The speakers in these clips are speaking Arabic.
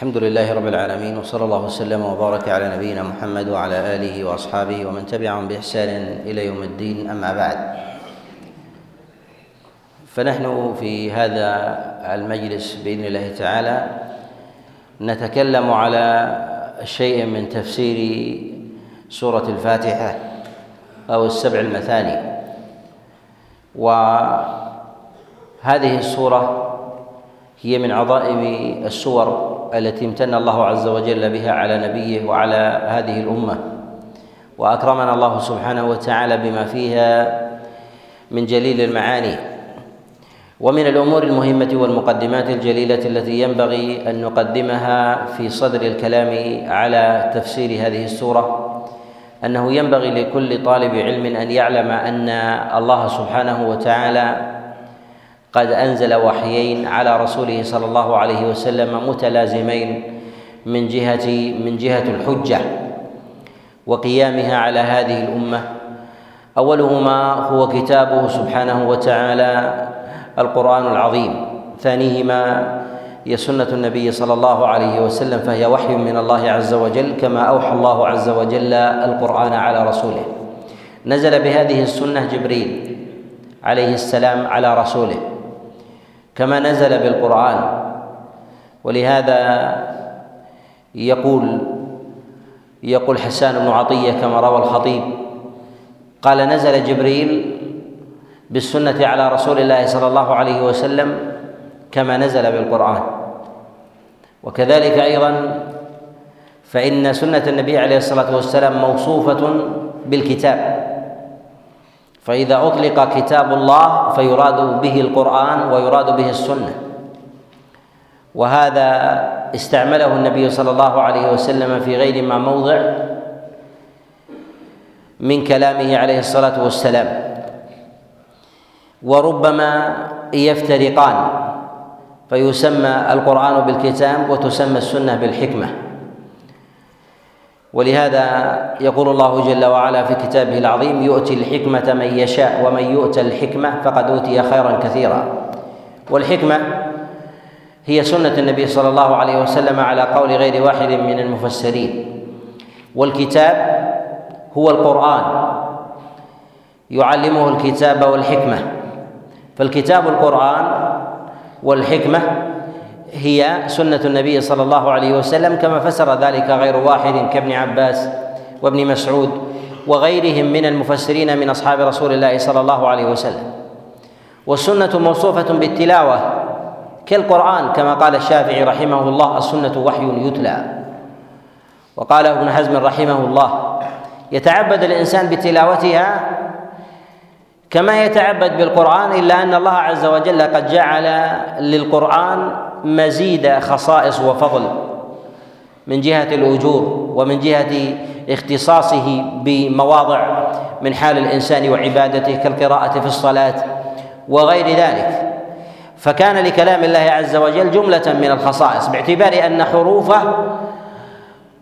الحمد لله رب العالمين وصلى الله وسلم وبارك على نبينا محمد وعلى آله وأصحابه ومن تبعهم بإحسان إلى يوم الدين أما بعد. فنحن في هذا المجلس بإذن الله تعالى نتكلم على شيء من تفسير سورة الفاتحة أو السبع المثاني. وهذه السورة هي من عظائم السور التي امتن الله عز وجل بها على نبيه وعلى هذه الأمة. وأكرمنا الله سبحانه وتعالى بما فيها من جليل المعاني. ومن الأمور المهمة والمقدمات الجليلة التي ينبغي أن نقدمها في صدر الكلام على تفسير هذه السورة أنه ينبغي لكل طالب علم أن يعلم أن الله سبحانه وتعالى قد أنزل وحيين على رسوله صلى الله عليه وسلم متلازمين من جهه من جهة الحجة وقيامها على هذه الأمة. أولهما هو كتابه سبحانه وتعالى القرآن العظيم. ثانيهما هي سنة النبي صلى الله عليه وسلم فهي وحي من الله عز وجل كما أوحى الله عز وجل القرآن على رسوله. نزل بهذه السنة جبريل عليه السلام على رسوله. كما نزل بالقرآن. ولهذا يقول يقول حسان بن عطية كما روى الخطيب قال نزل جبريل بالسنة على رسول الله صلى الله عليه وسلم كما نزل بالقرآن. وكذلك أيضا فإن سنة النبي عليه الصلاة والسلام موصوفة بالكتاب. فإذا أطلق كتاب الله فيراد به القرآن ويراد به السنة. وهذا استعمله النبي صلى الله عليه وسلم في غير ما موضع من كلامه عليه الصلاة والسلام. وربما يفترقان فيسمى القرآن بالكتاب وتسمى السنة بالحكمة. ولهذا يقول الله جل وعلا في كتابه العظيم يؤتي الحكمة من يشاء ومن يؤت الحكمة فقد أوتي خيرا كثيرا. والحكمة هي سنة النبي صلى الله عليه وسلم على قول غير واحد من المفسرين. والكتاب هو القرآن يعلمه الكتاب والحكمة. فالكتاب القرآن والحكمة هي سنة النبي صلى الله عليه وسلم كما فسر ذلك غير واحد كابن عباس وابن مسعود وغيرهم من المفسرين من أصحاب رسول الله صلى الله عليه وسلم. والسنة موصوفة بالتلاوة كالقرآن كما قال الشافعي رحمه الله السنة وحي يتلى. وقال ابن حزم رحمه الله يتعبد الإنسان بتلاوتها كما يتعبد بالقرآن إلا أن الله عز وجل قد جعل للقرآن مزيد خصائص وفضل من جهة الأجور ومن جهة اختصاصه بمواضع من حال الإنسان وعبادته كالقراءة في الصلاة وغير ذلك. فكان لكلام الله عز وجل جملة من الخصائص باعتبار أن حروفه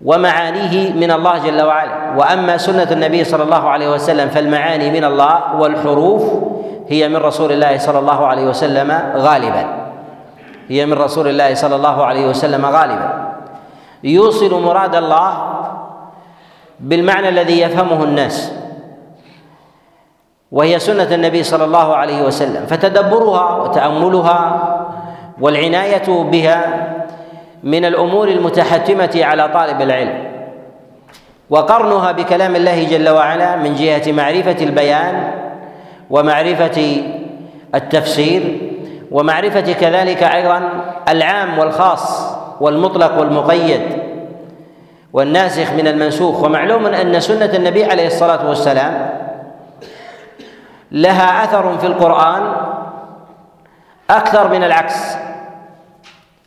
ومعانيه من الله جل وعلا. وأما سنة النبي صلى الله عليه وسلم فالمعاني من الله والحروف هي من رسول الله صلى الله عليه وسلم غالبا. هي من رسول الله صلى الله عليه وسلم غالبا. يوصل مراد الله بالمعنى الذي يفهمه الناس. وهي سنة النبي صلى الله عليه وسلم. فتدبرها وتأملها والعناية بها من الأمور المتحتمة على طالب العلم. وقرنها بكلام الله جل وعلا من جهة معرفة البيان ومعرفة التفسير ومعرفة كذلك أيضا العام والخاص والمطلق والمقيد والناسخ من المنسوخ. ومعلوم أن سنة النبي عليه الصلاة والسلام لها أثر في القرآن أكثر من العكس.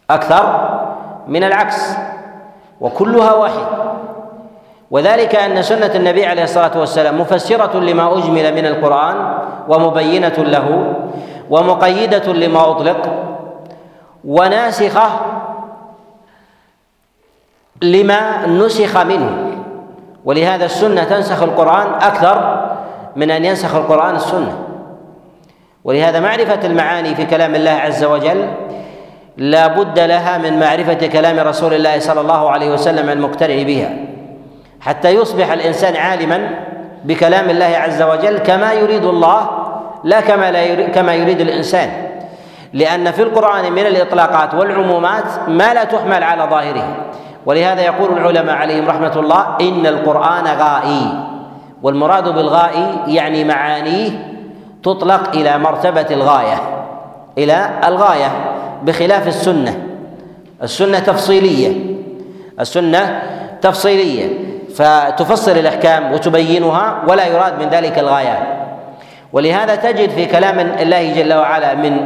أكثر من العكس وكلها واحد. وذلك أن سنة النبي عليه الصلاة والسلام مفسرة لما أجمل من القرآن ومبينة له ومقيدة لما أطلق وناسخة لما نسخ منه. ولهذا السنة تنسخ القرآن أكثر من أن ينسخ القرآن السنة. ولهذا معرفة المعاني في كلام الله عز وجل لا بد لها من معرفة كلام رسول الله صلى الله عليه وسلم المقترن بها حتى يصبح الإنسان عالما بكلام الله عز وجل كما يريد الله لا كما لا يريد كما يريد الإنسان. لأن في القرآن من الإطلاقات والعمومات ما لا تحمل على ظاهره. ولهذا يقول العلماء عليهم رحمة الله إن القرآن غائي. والمراد بالغائي يعني معانيه تطلق إلى مرتبة الغاية إلى الغاية. بخلاف السنة. السنة تفصيلية. السنة تفصيلية. فتفصل الأحكام وتبينها ولا يراد من ذلك الغايات. ولهذا تجد في كلام الله جل وعلا من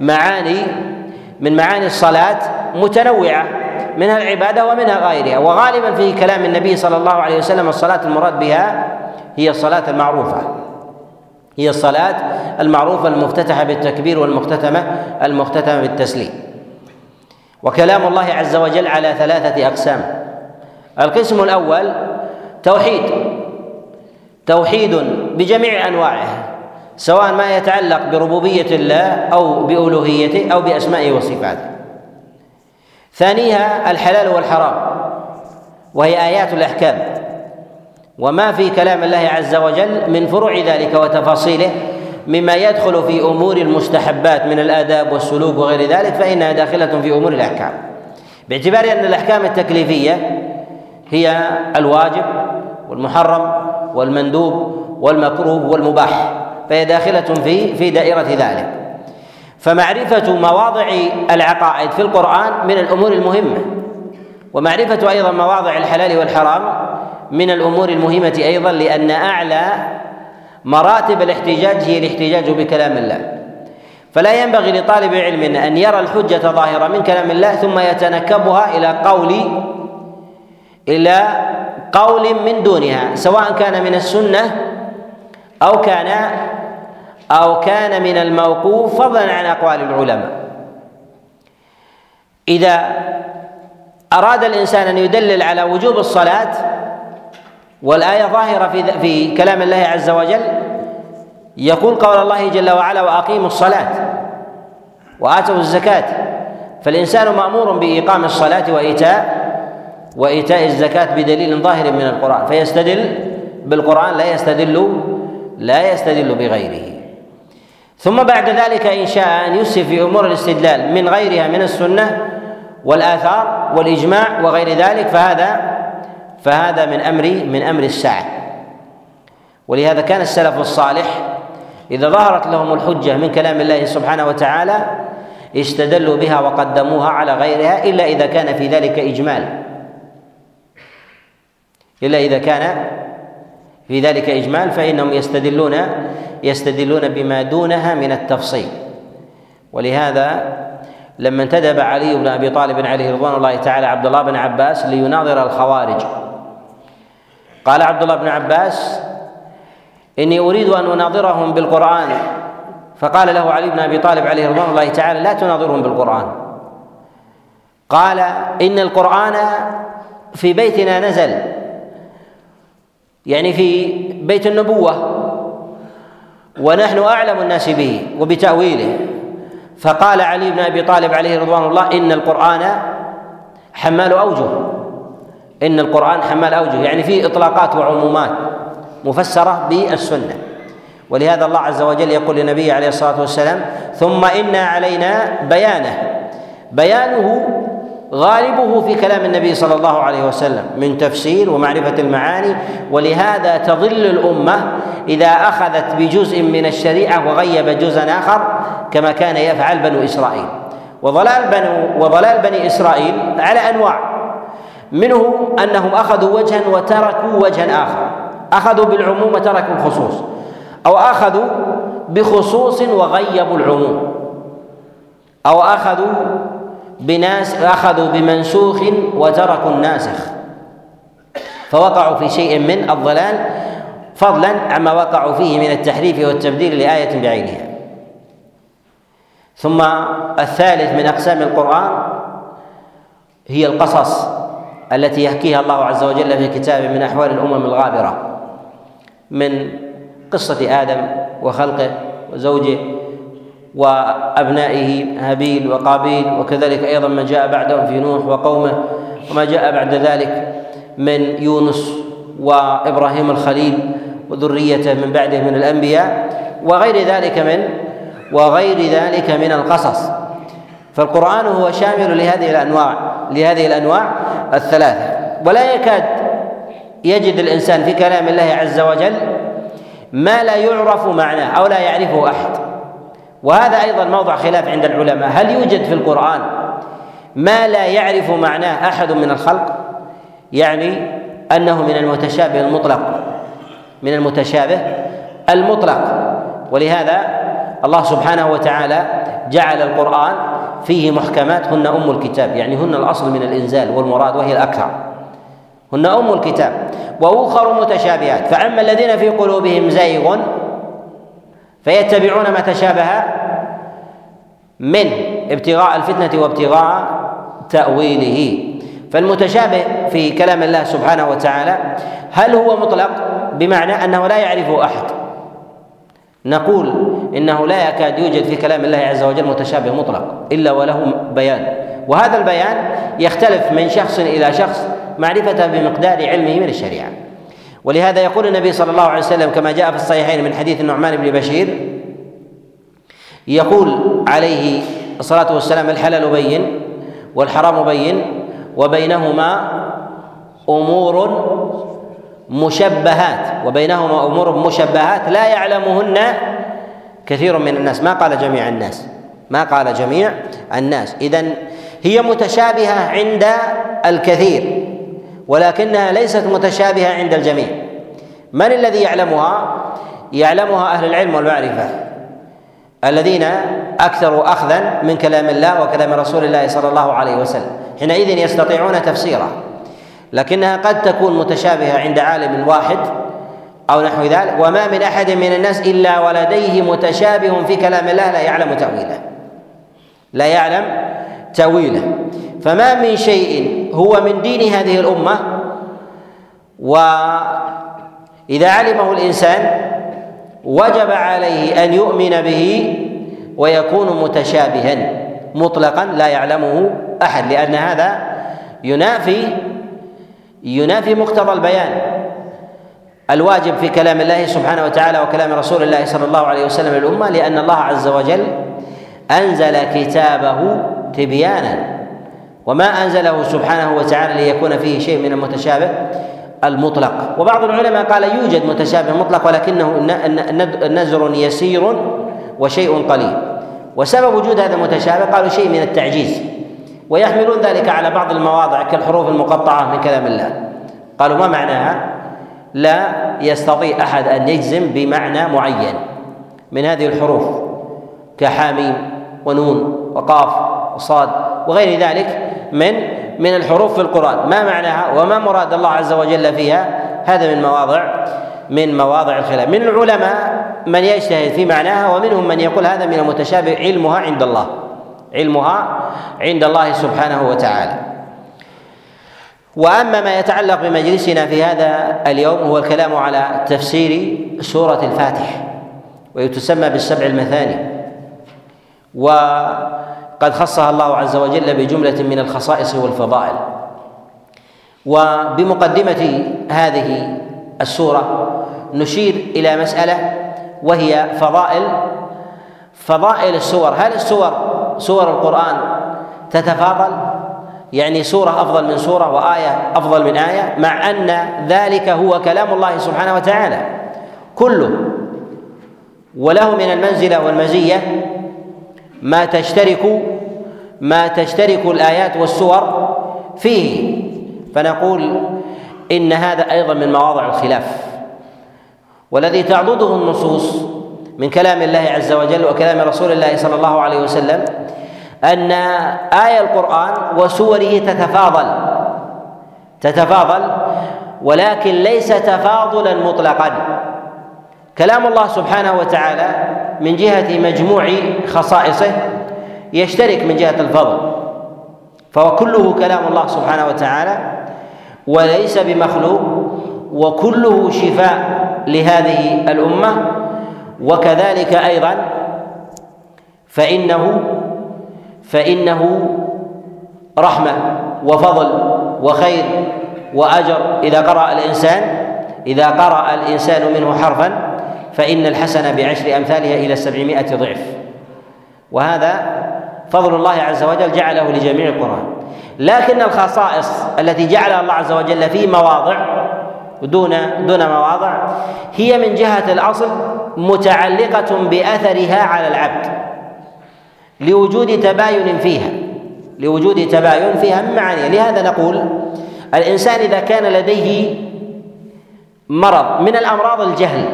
معاني من معاني الصلاة متنوعة منها العبادة ومنها غيرها. وغالبا في كلام النبي صلى الله عليه وسلم الصلاة المراد بها هي الصلاة المعروفة. هي الصلاة المعروفة المفتتحة بالتكبير والمختتمة المختتمة بالتسليم. وكلام الله عز وجل على ثلاثة أقسام. القسم الأول توحيد. توحيد بجميع أنواعه سواء ما يتعلق بربوبية الله أو بألوهيته أو بأسمائه وصفاته. ثانيها الحلال والحرام وهي آيات الأحكام. وما في كلام الله عز وجل من فروع ذلك وتفاصيله مما يدخل في أمور المستحبات من الآداب والسلوك وغير ذلك فإنها داخلة في أمور الأحكام. باعتبار أن الأحكام التكليفية هي الواجب والمحرم والمندوب والمكروه والمباح فهي داخلة في في دائرة ذلك. فمعرفة مواضع العقائد في القرآن من الأمور المهمة ومعرفة أيضا مواضع الحلال والحرام من الأمور المهمة أيضا لأن أعلى مراتب الاحتجاج هي الاحتجاج بكلام الله. فلا ينبغي لطالب علم أن يرى الحجة ظاهرة من كلام الله ثم يتنكبها إلى قول إلى قول من دونها سواء كان من السنة أو كان أو كان من الموقوف فضلا عن أقوال العلماء. إذا أراد الإنسان أن يدلل على وجوب الصلاة والآية ظاهرة في في كلام الله عز وجل. يقول قول الله جل وعلا وأقيموا الصلاة وآتوا الزكاة. فالإنسان مأمور بإقام الصلاة وإيتاء وإيتاء الزكاة بدليل ظاهر من القرآن. فيستدل بالقرآن لا يستدل لا يستدل بغيره. ثم بعد ذلك إن شاء أن يسر في أمور الاستدلال من غيرها من السنة والآثار والإجماع وغير ذلك فهذا فهذا من أمر من أمر الساعة. ولهذا كان السلف الصالح إذا ظهرت لهم الحجة من كلام الله سبحانه وتعالى استدلوا بها وقدموها على غيرها إلا إذا كان في ذلك إجمال. إلا إذا كان في ذلك إجمال فإنهم يستدلون يستدلون بما دونها من التفصيل. ولهذا لما انتدب علي بن أبي طالب عليه رضوان الله تعالى عبد الله بن عباس ليناظر الخوارج قال عبد الله بن عباس إني أريد أن أناظرهم بالقرآن. فقال له علي بن أبي طالب عليه رضوان الله تعالى لا تناظرهم بالقرآن. قال إن القرآن في بيتنا نزل. يعني في بيت النبوة ونحن أعلم الناس به وبتأويله. فقال علي بن أبي طالب عليه رضوان الله إن القرآن حمال أوجه. إن القرآن حمال أوجه يعني فيه إطلاقات وعمومات مفسرة بالسنة. ولهذا الله عز وجل يقول لنبيه عليه الصلاة والسلام ثم إن علينا بيانه. بيانه غالبه في كلام النبي صلى الله عليه وسلم من تفسير ومعرفة المعاني. ولهذا تضل الأمة إذا أخذت بجزء من الشريعة وغيب جزءا آخر كما كان يفعل بنو إسرائيل. وضلال بنو وضلال بني إسرائيل على أنواع. منه أنهم أخذوا وجها وتركوا وجها آخر. أخذوا بالعموم وتركوا الخصوص. أو أخذوا بخصوص وغيبوا العموم. أو أخذوا بناس أخذوا بمنسوخ وتركوا الناسخ. فوقعوا في شيء من الضلال فضلا عما وقعوا فيه من التحريف والتبديل لآية بعينها. ثم الثالث من أقسام القرآن هي القصص. التي يحكيها الله عز وجل في كتابه من أحوال الأمم الغابرة من قصة آدم وخلقه وزوجه وأبنائه هابيل وقابيل وكذلك أيضا ما جاء بعدهم في نوح وقومه وما جاء بعد ذلك من يونس وإبراهيم الخليل وذريته من بعده من الأنبياء وغير ذلك من وغير ذلك من القصص. فالقرآن هو شامل لهذه الأنواع لهذه الأنواع الثلاثة ولا يكاد يجد الإنسان في كلام الله عز وجل ما لا يعرف معناه أو لا يعرفه أحد. وهذا أيضا موضع خلاف عند العلماء. هل يوجد في القرآن ما لا يعرف معناه أحد من الخلق؟ يعني أنه من المتشابه المطلق. من المتشابه المطلق. ولهذا الله سبحانه وتعالى جعل القرآن فيه محكمات هن أم الكتاب يعني هن الأصل من الإنزال والمراد وهي الأكثر. هن أم الكتاب. وأخر متشابهات. فأما الذين في قلوبهم زيغ فيتبعون ما تشابه من ابتغاء الفتنة وابتغاء تأويله. فالمتشابه في كلام الله سبحانه وتعالى هل هو مطلق؟ بمعنى أنه لا يعرفه أحد. نقول إنه لا يكاد يوجد في كلام الله عز وجل متشابه مطلق إلا وله بيان. وهذا البيان يختلف من شخص إلى شخص معرفة بمقدار علمه من الشريعة. ولهذا يقول النبي صلى الله عليه وسلم كما جاء في الصحيحين من حديث النعمان بن بشير يقول عليه الصلاة والسلام الحلال بين والحرام بين وبينهما أمور مشبهات وبينهما أمور مشبهات لا يعلمهن كثير من الناس. ما قال جميع الناس. ما قال جميع الناس. اذا هي متشابهة عند الكثير ولكنها ليست متشابهة عند الجميع. من الذي يعلمها؟ يعلمها أهل العلم والمعرفة الذين اكثروا اخذا من كلام الله وكلام رسول الله صلى الله عليه وسلم. حينئذ يستطيعون تفسيرها لكنها قد تكون متشابهة عند عالم واحد أو نحو ذلك وما من أحد من الناس إلا ولديه متشابه في كلام الله لا يعلم تأويله. لا يعلم تأويله. فما من شيء هو من دين هذه الأمة واذا علمه الإنسان وجب عليه أن يؤمن به ويكون متشابها مطلقا لا يعلمه أحد لأن هذا ينافي ينافي مقتضى البيان. الواجب في كلام الله سبحانه وتعالى وكلام رسول الله صلى الله عليه وسلم للأمة لأن الله عز وجل أنزل كتابه تبيانا. وما أنزله سبحانه وتعالى ليكون فيه شيء من المتشابه؟ المطلق. وبعض العلماء قال يوجد متشابه مطلق ولكنه نزر يسير وشيء قليل. وسبب وجود هذا المتشابه قالوا شيء من التعجيز. ويحملون ذلك على بعض المواضع كالحروف المقطعة من كلام الله. قالوا ما معناها؟ لا يستطيع أحد أن يجزم بمعنى معين من هذه الحروف كحاميم ونون وقاف وصاد وغير ذلك من من الحروف في القرآن. ما معناها وما مراد الله عز وجل فيها؟ هذا من مواضع من مواضع الخلاف. من العلماء من يجتهد في معناها ومنهم من يقول هذا من المتشابه علمها عند الله علمها عند الله سبحانه وتعالى. وأما ما يتعلق بمجلسنا في هذا اليوم هو الكلام على تفسير سورة الفاتح وهي تسمى بالسبع المثاني. وقد خصها الله عز وجل بجملة من الخصائص والفضائل. وبمقدمة هذه السورة نشير إلى مسألة وهي فضائل فضائل السور. هل السور سور القرآن تتفاضل؟ يعني سورة أفضل من سورة وآية أفضل من آية مع أن ذلك هو كلام الله سبحانه وتعالى. كله وله من المنزلة والمزية ما تشترك ما تشترك الآيات والسور فيه. فنقول إن هذا أيضا من مواضع الخلاف. والذي تعضده النصوص من كلام الله عز وجل وكلام رسول الله صلى الله عليه وسلم أن آية القرآن وسوره تتفاضل. تتفاضل ولكن ليس تفاضلا مطلقا. كلام الله سبحانه وتعالى من جهة مجموع خصائصه يشترك من جهة الفضل فهو كله كلام الله سبحانه وتعالى وليس بمخلوق وكله شفاء لهذه الأمة. وكذلك أيضا فإنه فإنه رحمة وفضل وخير وأجر. إذا قرأ الإنسان إذا قرأ الإنسان منه حرفا فإن الحسنة بعشر أمثالها إلى سبعمائة ضعف. وهذا فضل الله عز وجل جعله لجميع القرآن. لكن الخصائص التي جعلها الله عز وجل في مواضع دون دون مواضع هي من جهة الأصل متعلقة بأثرها على العبد. لوجود تباين فيها لوجود تباين فيها من معانيها لهذا نقول الإنسان إذا كان لديه مرض من الأمراض الجهل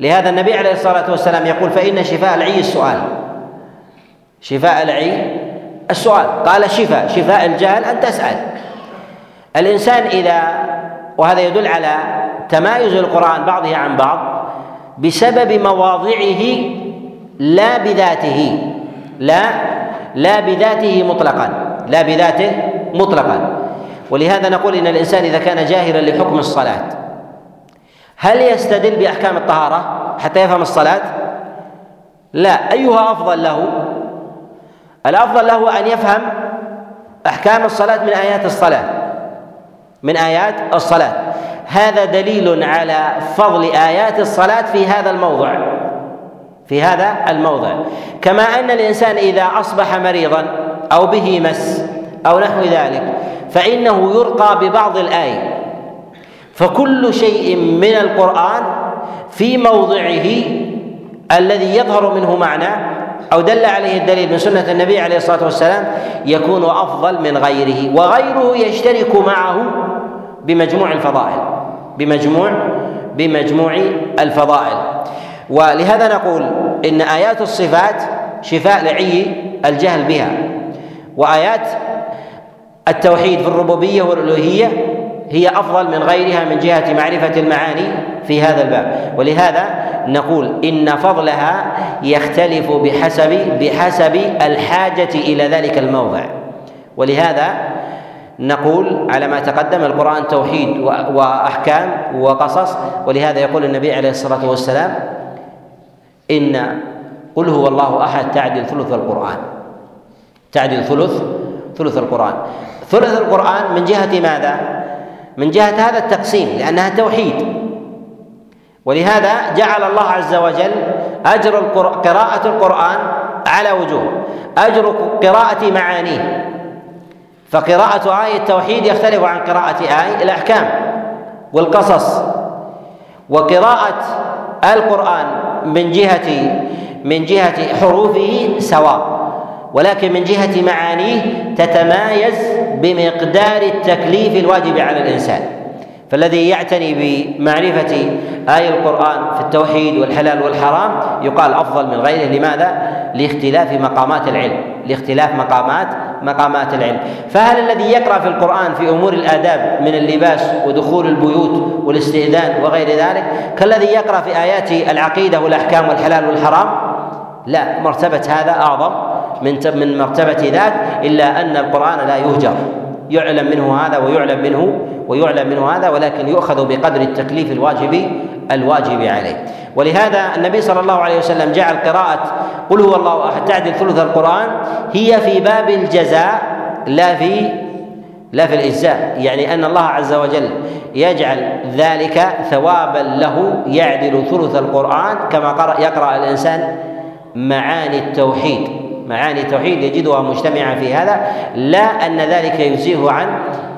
لهذا النبي عليه الصلاة والسلام يقول فإن شفاء العي السؤال. شفاء العي السؤال. قال شفاء شفاء الجهل أن تسأل. الإنسان إذا وهذا يدل على تمايز القرآن بعضه عن بعض بسبب مواضعه لا بذاته. لا لا بذاته مطلقا لا بذاته مطلقا. ولهذا نقول إن الإنسان إذا كان جاهلا لحكم الصلاة هل يستدل بأحكام الطهارة حتى يفهم الصلاة؟ لا. أيها أفضل له الأفضل له أن يفهم أحكام الصلاة من آيات الصلاة من آيات الصلاة. هذا دليل على فضل آيات الصلاة في هذا الموضع. في هذا الموضع. كما أن الإنسان إذا أصبح مريضا أو به مس أو نحو ذلك فإنه يرقى ببعض الآية. فكل شيء من القرآن في موضعه الذي يظهر منه معنى أو دل عليه الدليل من سنة النبي عليه الصلاة والسلام يكون أفضل من غيره وغيره يشترك معه بمجموع الفضائل بمجموع بمجموع الفضائل. ولهذا نقول إن آيات الصفات شفاء لعي الجهل بها. وآيات التوحيد في الربوبية والألوهية هي أفضل من غيرها من جهة معرفة المعاني في هذا الباب. ولهذا نقول إن فضلها يختلف بحسب بحسب الحاجة إلى ذلك الموضع. ولهذا نقول على ما تقدم القرآن توحيد وأحكام وقصص. ولهذا يقول النبي عليه الصلاة والسلام إن قل هو الله أحد تعدل ثلث القرآن. تعدل ثلث ثلث القرآن. ثلث القرآن من جهة ماذا؟ من جهة هذا التقسيم لأنها توحيد. ولهذا جعل الله عز وجل أجر قراءة القرآن على وجوه أجر قراءة معانيه. فقراءة آية التوحيد يختلف عن قراءة آية الأحكام والقصص. وقراءة القرآن من جهة من جهة حروفه سواء ولكن من جهة معانيه تتمايز بمقدار التكليف الواجب على الإنسان. فالذي يعتني بمعرفة آي القرآن في التوحيد والحلال والحرام يقال أفضل من غيره. لماذا؟ لاختلاف مقامات العلم. لاختلاف مقامات مقامات العلم. فهل الذي يقرأ في القرآن في أمور الآداب من اللباس ودخول البيوت والاستئذان وغير ذلك كالذي يقرأ في آيات العقيدة والأحكام والحلال والحرام؟ لا. مرتبة هذا أعظم من من مرتبة ذاك إلا أن القرآن لا يهجر. يعلم منه هذا ويعلم منه ويعلم منه هذا ولكن يؤخذ بقدر التكليف الواجب الواجب عليه. ولهذا النبي صلى الله عليه وسلم جعل قراءة قل هو الله أحد تعدل ثلث القرآن هي في باب الجزاء لا في لا في الإجزاء. يعني أن الله عز وجل يجعل ذلك ثوابا له يعدل ثلث القرآن كما قرأ يقرأ الإنسان معاني التوحيد. معاني التوحيد يجدها مجتمعا في هذا لا أن ذلك يجزيه عن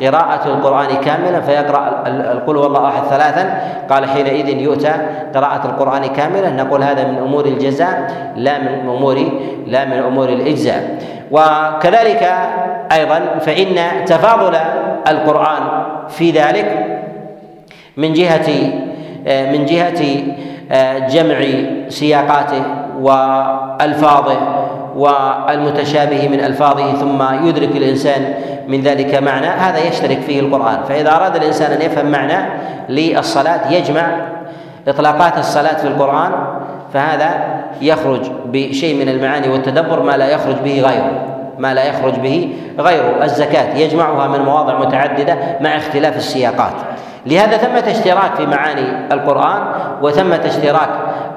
قراءة القرآن كاملا فيقرأ القل والله أحد ثلاثا قال حينئذ يؤتى قراءة القرآن كاملة. نقول هذا من أمور الجزاء لا من أمور لا من أمور الإجزاء. وكذلك أيضا فإن تفاضل القرآن في ذلك من جهة من جهة جمع سياقاته وألفاظه والمتشابه من ألفاظه ثم يدرك الإنسان من ذلك معنى هذا يشترك فيه القرآن. فإذا أراد الإنسان أن يفهم معنى للصلاة يجمع إطلاقات الصلاة في القرآن فهذا يخرج بشيء من المعاني والتدبر ما لا يخرج به غيره. ما لا يخرج به غيره. الزكاة يجمعها من مواضع متعددة مع اختلاف السياقات. لهذا ثمة اشتراك في معاني القرآن وثمة اشتراك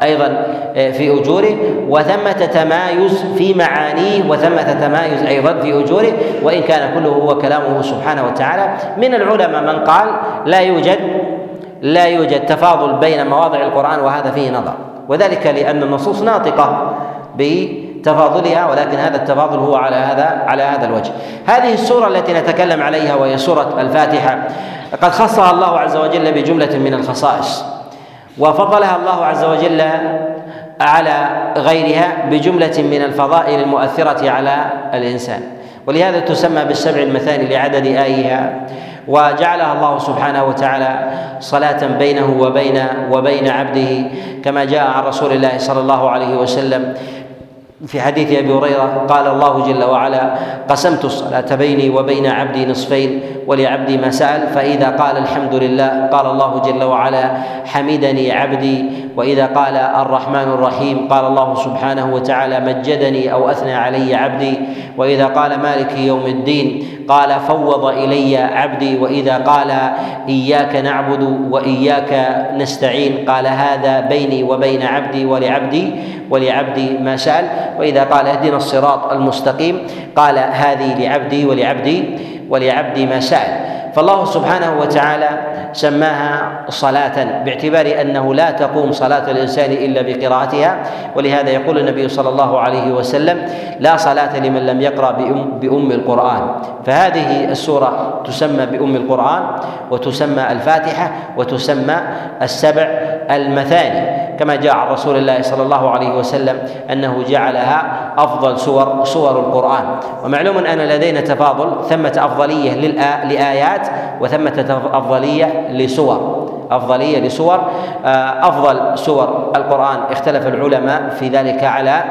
أيضا في أجوره. وثمة تمايز في معانيه وثمة تمايز أيضا في أجوره. وإن كان كله هو كلامه سبحانه وتعالى. من العلماء من قال لا يوجد لا يوجد تفاضل بين مواضع القرآن وهذا فيه نظر. وذلك لأن النصوص ناطقة بتفاضلها ولكن هذا التفاضل هو على هذا على هذا الوجه. هذه السورة التي نتكلم عليها وهي سورة الفاتحة قد خصها الله عز وجل بجملة من الخصائص. وفضلها الله عز وجل على غيرها بجملة من الفضائل المؤثرة على الإنسان. ولهذا تسمى بالسبع المثاني لعدد آيها. وجعلها الله سبحانه وتعالى صلاة بينه وبين وبين عبده كما جاء عن رسول الله صلى الله عليه وسلم في حديث أبي هريرة قال الله جل وعلا قسمت الصلاة بيني وبين عبدي نصفين ولعبدي ما سأل فإذا قال الحمد لله قال الله جل وعلا حمدني عبدي وإذا قال الرحمن الرحيم قال الله سبحانه وتعالى مجدني أو أثنى علي عبدي وإذا قال مالك يوم الدين قال فوض إلي عبدي وإذا قال إياك نعبد وإياك نستعين قال هذا بيني وبين عبدي ولعبدي ولعبدي ما سال وإذا قال اهدنا الصراط المستقيم قال هذه لعبدي ولعبدي ولعبدي ما سال فالله سبحانه وتعالى سماها صلاة باعتبار أنه لا تقوم صلاة الإنسان إلا بقراءتها. ولهذا يقول النبي صلى الله عليه وسلم لا صلاة لمن لم يقرأ بأم, بأم القرآن. فهذه السورة تسمى بأم القرآن وتسمى الفاتحة وتسمى السبع المثاني. كما جاء عن رسول الله صلى الله عليه وسلم أنه جعلها أفضل سور سور القرآن. ومعلوم أن لدينا تفاضل ثمة أفضلية لآيات وثمة أفضلية لسور. أفضلية لسور. آه، أفضل سور القرآن اختلف العلماء في ذلك على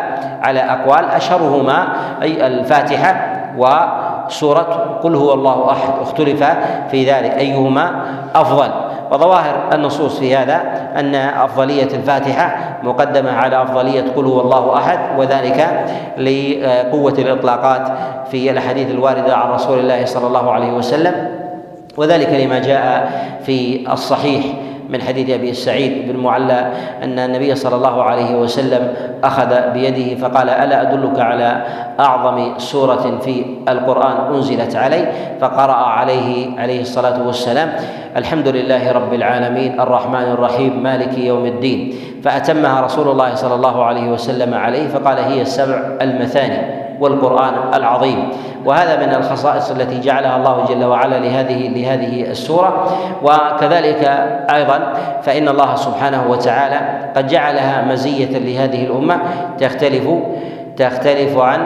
على أقوال. أشهرهما أي الفاتحة وسورة قل هو الله أحد. اختلف في ذلك. أيهما أفضل؟ وظواهر النصوص في هذا أن أفضلية الفاتحة مقدمة على أفضلية قل هو الله أحد وذلك لقوة الإطلاقات في الاحاديث الواردة عن رسول الله صلى الله عليه وسلم وذلك لما جاء في الصحيح من حديث أبي سعيد بن معلى أن النبي صلى الله عليه وسلم أخذ بيده فقال ألا أدلك على أعظم سورة في القرآن أنزلت علي؟ فقرأ عليه عليه الصلاة والسلام الحمد لله رب العالمين الرحمن الرحيم مالك يوم الدين. فأتمها رسول الله صلى الله عليه وسلم عليه فقال هي السبع المثاني. والقرآن العظيم. وهذا من الخصائص التي جعلها الله جل وعلا لهذه لهذه السورة. وكذلك أيضا فإن الله سبحانه وتعالى قد جعلها مزية لهذه الأمة. تختلف تختلف عن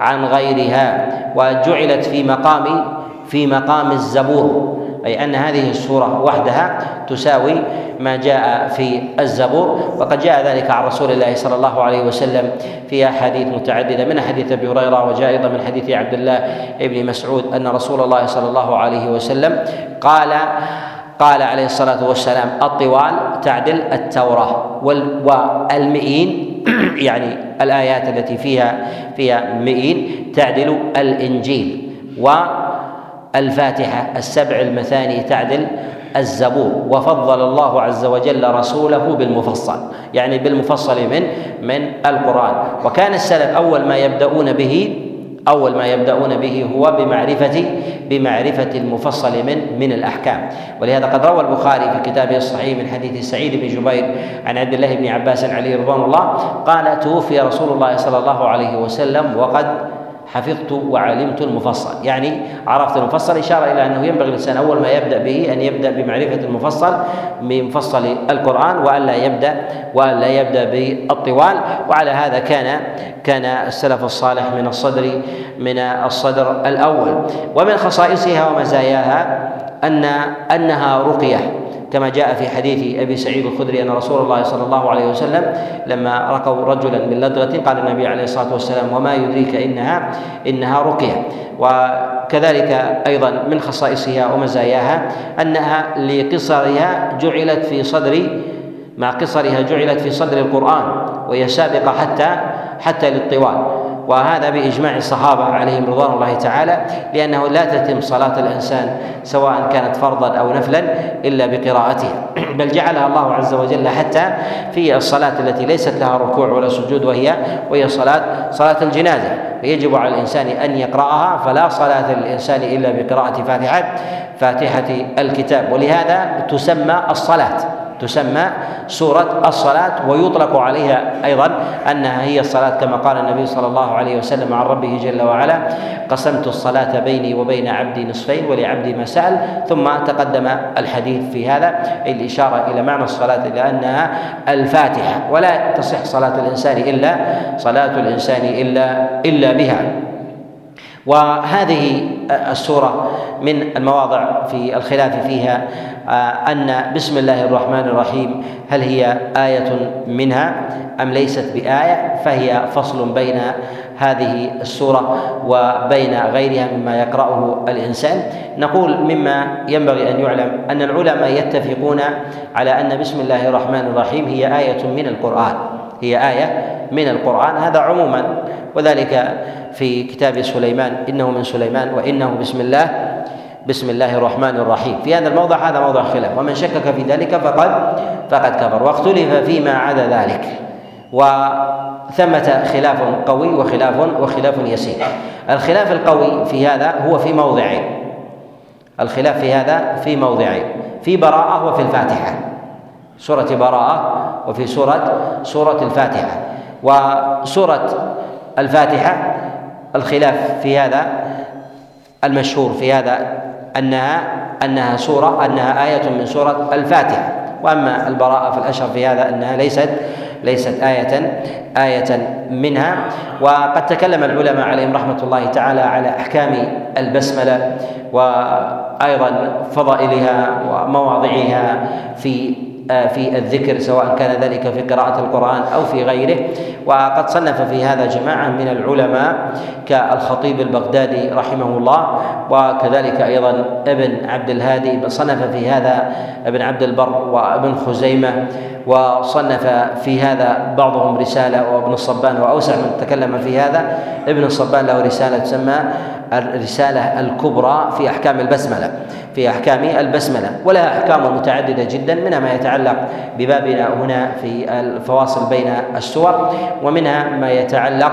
عن غيرها. وجعلت في مقام في مقام الزبور. أي أن هذه السورة وحدها تساوي ما جاء في الزبور. وقد جاء ذلك عن رسول الله صلى الله عليه وسلم في أحاديث متعددة من حديث أبي هريرة وجاء أيضا من حديث عبد الله بن مسعود أن رسول الله صلى الله عليه وسلم قال قال عليه الصلاة والسلام الطوال تعدل التوراة والمئين يعني الآيات التي فيها فيها مئين تعدل الإنجيل. و الفاتحة السبع المثاني تعدل الزبور. وفضل الله عز وجل رسوله بالمفصل. يعني بالمفصل من من القرآن. وكان السلف أول ما يبدأون به أول ما يبدأون به هو بمعرفة بمعرفة المفصل من من الأحكام. ولهذا قد روى البخاري في كتابه الصحيح من حديث سعيد بن جبير عن عبد الله بن عباس عليه رضوان الله قال توفي رسول الله صلى الله عليه وسلم وقد حفظت وعلمت المفصل. يعني عرفت المفصل إشارة إلى أنه ينبغي الإنسان أول ما يبدأ به أن يبدأ بمعرفة المفصل بمفصل القرآن وألا يبدأ وألا يبدأ بالطوال. وعلى هذا كان كان السلف الصالح من الصدر من الصدر الأول. ومن خصائصها ومزاياها أن أنها رقية. كما جاء في حديث أبي سعيد الخدري أن رسول الله صلى الله عليه وسلم لما رقوا رجلا من لدغه قال النبي عليه الصلاة والسلام وما يدريك انها إنها رقية. وكذلك أيضا من خصائصها ومزاياها أنها لقصرها جعلت في صدر مع قصرها جعلت في صدر القرآن وهي سابقة حتى حتى للطوال. وهذا بإجماع الصحابة عليهم رضوان الله تعالى لأنه لا تتم صلاة الإنسان سواء كانت فرضا أو نفلا إلا بقراءتها بل جعلها الله عز وجل حتى في الصلاة التي ليست لها ركوع ولا سجود وهي وهي صلاة صلاة الجنازة. فيجب على الإنسان أن يقرأها فلا صلاة للإنسان إلا بقراءة فاتحة فاتحة الكتاب. ولهذا تسمى الصلاة. تسمى سورة الصلاة ويطلق عليها أيضا أنها هي الصلاة كما قال النبي صلى الله عليه وسلم عن ربه جل وعلا قسمت الصلاة بيني وبين عبدي نصفين ولعبدي ما سأل. ثم تقدم الحديث في هذا الإشارة إلى معنى الصلاة إلى أنها الفاتحة ولا تصح صلاة الإنسان إلا صلاة الإنسان إلا إلا بها. وهذه السورة من المواضع في الخلاف فيها آه، أن بسم الله الرحمن الرحيم هل هي آية منها أم ليست بآية؟ فهي فصل بين هذه السورة وبين غيرها مما يقرأه الإنسان. نقول مما ينبغي أن يعلم أن العلماء يتفقون على أن بسم الله الرحمن الرحيم هي آية من القرآن. هي آية من القرآن هذا عموما وذلك في كتاب سليمان إنه من سليمان وإنه بسم الله بسم الله الرحمن الرحيم. في هذا الموضع هذا موضع خلاف. ومن شكك في ذلك فقد فقد كفر. واختلف فيما عدا ذلك. وثمة خلاف قوي وخلاف وخلاف يسير. الخلاف القوي في هذا هو في موضعين. الخلاف في هذا في موضعين. في براءة وفي الفاتحة. سورة براءة وفي سورة سورة الفاتحة. وسورة الفاتحة الخلاف في هذا المشهور في هذا انها أنها سورة أنها آية من سورة الفاتحة. وأما البراءة في الأشهر في هذا أنها ليست ليست آية آية منها. وقد تكلم العلماء عليهم رحمة الله تعالى على أحكام البسملة وأيضا فضائلها ومواضعها في في الذكر سواء كان ذلك في قراءة القرآن أو في غيره. وقد صنف في هذا جماعة من العلماء كالخطيب البغدادي رحمه الله وكذلك أيضا ابن عبد الهادي صنف في هذا ابن عبد البر وابن خزيمة وصنف في هذا بعضهم رسالة وابن الصبان وأوسع من تكلم في هذا. ابن الصبان له رسالة تسمى الرسالة الكبرى في أحكام البسملة في أحكام البسملة ولها أحكام متعددة جدا منها ما يتعلق ببابنا هنا في الفواصل بين السور ومنها ما يتعلق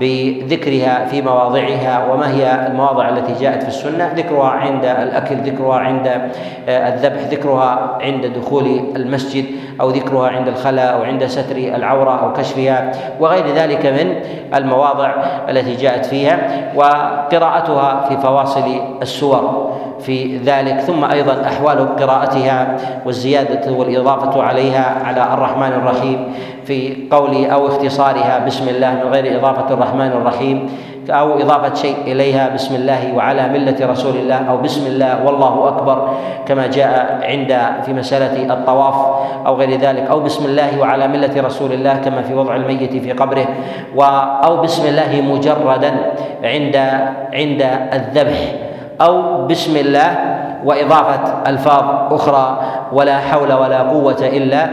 بذكرها في مواضعها وما هي المواضع التي جاءت في السنة؟ ذكرها عند الأكل ذكرها عند الذبح ذكرها عند دخول المسجد أو ذكرها عند الخلاء أو عند ستر العورة أو كشفها وغير ذلك من المواضع التي جاءت فيها وقراءتها في فواصل السور. في ذلك ثم أيضا أحوال قراءتها والزيادة والإضافة عليها على الرحمن الرحيم في قول أو اختصارها بسم الله من غير إضافة الرحمن الرحيم أو إضافة شيء إليها بسم الله وعلى ملة رسول الله أو بسم الله والله أكبر كما جاء عند في مسألة الطواف أو غير ذلك أو بسم الله وعلى ملة رسول الله كما في وضع الميت في قبره أو بسم الله مجردا عند عند الذبح. أو بسم الله وإضافة ألفاظ أخرى ولا حول ولا قوة إلا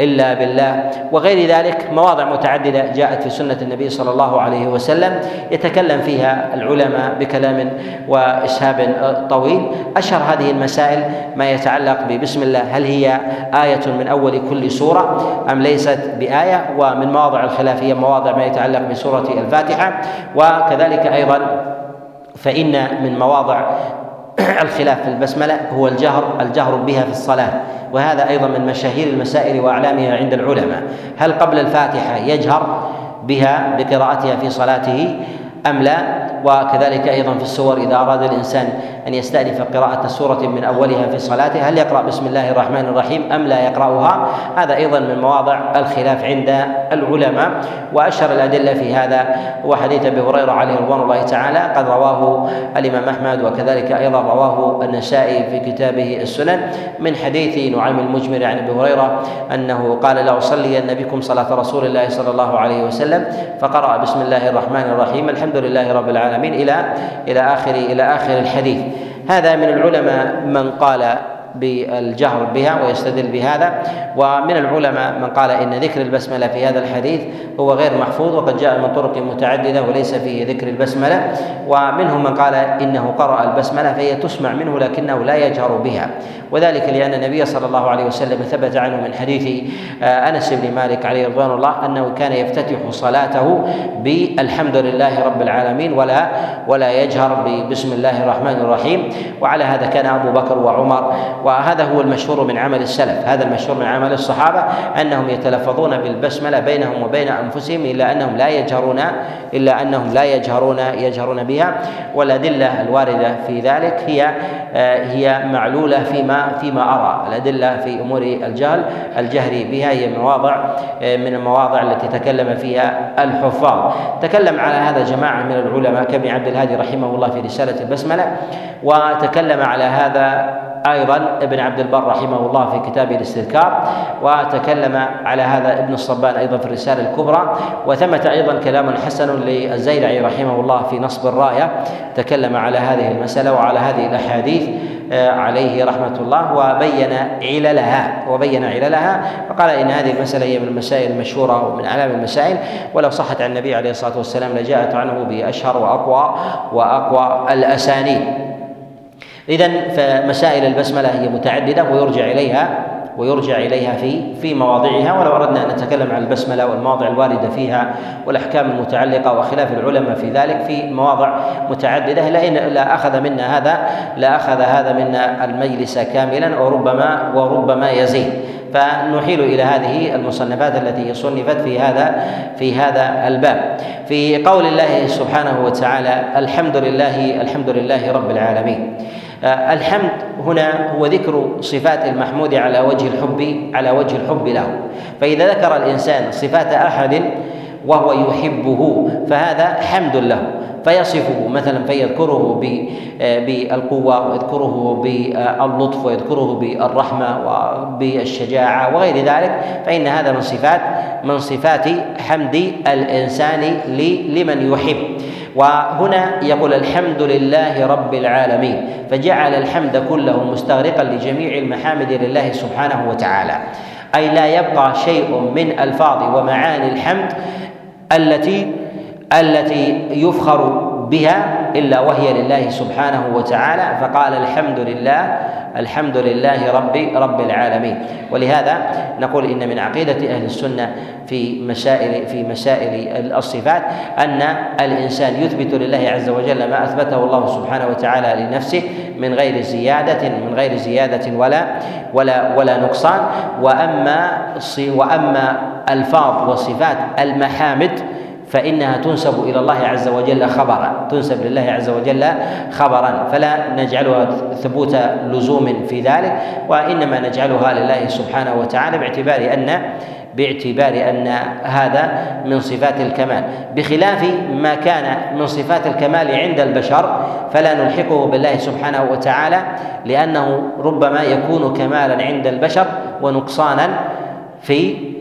إلا بالله. وغير ذلك مواضع متعددة جاءت في سنة النبي صلى الله عليه وسلم يتكلم فيها العلماء بكلام وإسهاب طويل. أشهر هذه المسائل ما يتعلق ببسم الله. هل هي آية من أول كل سورة أم ليست بآية؟ ومن مواضع الخلافية مواضع ما يتعلق بسورة الفاتحة. وكذلك أيضا فإن من مواضع الخلاف في البسملة هو الجهر الجهر بها في الصلاة وهذا أيضا من مشاهير المسائل وأعلامها عند العلماء. هل قبل الفاتحة يجهر بها بقراءتها في صلاته؟ أم لا؟ وكذلك أيضا في السور إذا أراد الإنسان أن يستأنف قراءة سورة من أولها في صلاته هل يقرأ بسم الله الرحمن الرحيم أم لا يقرأها؟ هذا أيضا من مواضع الخلاف عند العلماء. وأشهر الأدلة في هذا هو حديث أبي هريرة عليه رضوان الله تعالى قد رواه الإمام أحمد وكذلك أيضا رواه النسائي في كتابه السنن من حديث نعيم المجمر عن أبي هريرة أنه قال لأصلين بكم صلاة رسول الله صلى الله عليه وسلم فقرأ بسم الله الرحمن الرحيم الحمد لله رب العالمين إلى إلى آخر إلى آخر الحديث. هذا من العلماء من قال بالجهر بها ويستدل بهذا. ومن العلماء من قال إن ذكر البسملة في هذا الحديث هو غير محفوظ وقد جاء من طرق متعددة وليس فيه ذكر البسملة. ومنهم من قال إنه قرأ البسملة فهي تسمع منه لكنه لا يجهر بها. وذلك لأن النبي صلى الله عليه وسلم ثبت عنه من حديث آه، أنس بن مالك عليه رضوان الله أنه كان يفتتح صلاته بالحمد لله رب العالمين ولا ولا يجهر بسم الله الرحمن الرحيم. وعلى هذا كان أبو بكر وعمر وهذا هو المشهور من عمل السلف. هذا المشهور من عمل الصحابة أنهم يتلفظون بالبسملة بينهم وبين أنفسهم إلا أنهم لا يجهرون إلا أنهم لا يجهرون يجهرون بها. والأدلة الواردة في ذلك هي آه، هي معلولة فيما فيما أرى. الأدلة في أمور الجهل الجهر بها هي مواضع آه، من المواضع التي تكلم فيها الحفاظ. تكلم على هذا جماعة من العلماء كابن عبد الهادي رحمه الله في رسالة البسملة وتكلم على هذا أيضا ابن عبد البر رحمه الله في كتابه الاستذكار وتكلم على هذا ابن الصبان أيضا في الرسالة الكبرى وثمة أيضا كلام حسن للزيلعي رحمه الله في نصب الراية تكلم على هذه المسألة وعلى هذه الأحاديث آه، عليه رحمة الله وبين عللها وبين عللها فقال إن هذه المسألة هي من المسائل المشهورة ومن أعلام المسائل ولو صحت عن النبي عليه الصلاة والسلام لجاءت عنه بأشهر وأقوى وأقوى الأسانيد. إذا فمسائل البسملة هي متعددة ويرجع إليها ويرجع إليها في في مواضعها. ولو أردنا أن نتكلم عن البسملة والمواضع الواردة فيها والأحكام المتعلقة وخلاف العلماء في ذلك في مواضع متعددة. لأن لا أخذ منا هذا لا أخذ هذا منا المجلس كاملا وربما وربما يزيد. فنحيل إلى هذه المصنفات التي صنفت في هذا في هذا الباب. في قول الله سبحانه وتعالى الحمد لله الحمد لله رب العالمين. الحمد هنا هو ذكر صفات المحمود على وجه الحب على وجه الحب له. فإذا ذكر الإنسان صفات أحد وهو يحبه فهذا حمد له. فيصفه مثلا فيذكره آه، بالقوة ويذكره باللطف ويذكره بالرحمة وبالشجاعة وغير ذلك. فإن هذا من صفات من صفات حمد الإنسان لمن يحب. وهنا يقول الحمد لله رب العالمين فجعل الحمد كله مستغرقا لجميع المحامد لله سبحانه وتعالى. أي لا يبقى شيء من ألفاظ ومعاني الحمد التي التي يفخر بها إلا وهي لله سبحانه وتعالى. فقال الحمد لله الحمد لله رب رب العالمين ولهذا نقول إن من عقيدة أهل السنة في مسائل في مسائل الصفات أن الإنسان يثبت لله عز وجل ما أثبته الله سبحانه وتعالى لنفسه من غير زياده من غير زيادة ولا ولا ولا نقصان. وأما وأما ألفاظ وصفات المحامد فإنها تنسب إلى الله عز وجل خبرا تنسب لله عز وجل خبرا فلا نجعلها ثبوت لزوم في ذلك وإنما نجعلها لله سبحانه وتعالى باعتبار أن باعتبار أن هذا من صفات الكمال. بخلاف ما كان من صفات الكمال عند البشر فلا نلحقه بالله سبحانه وتعالى لأنه ربما يكون كمالا عند البشر ونقصانا في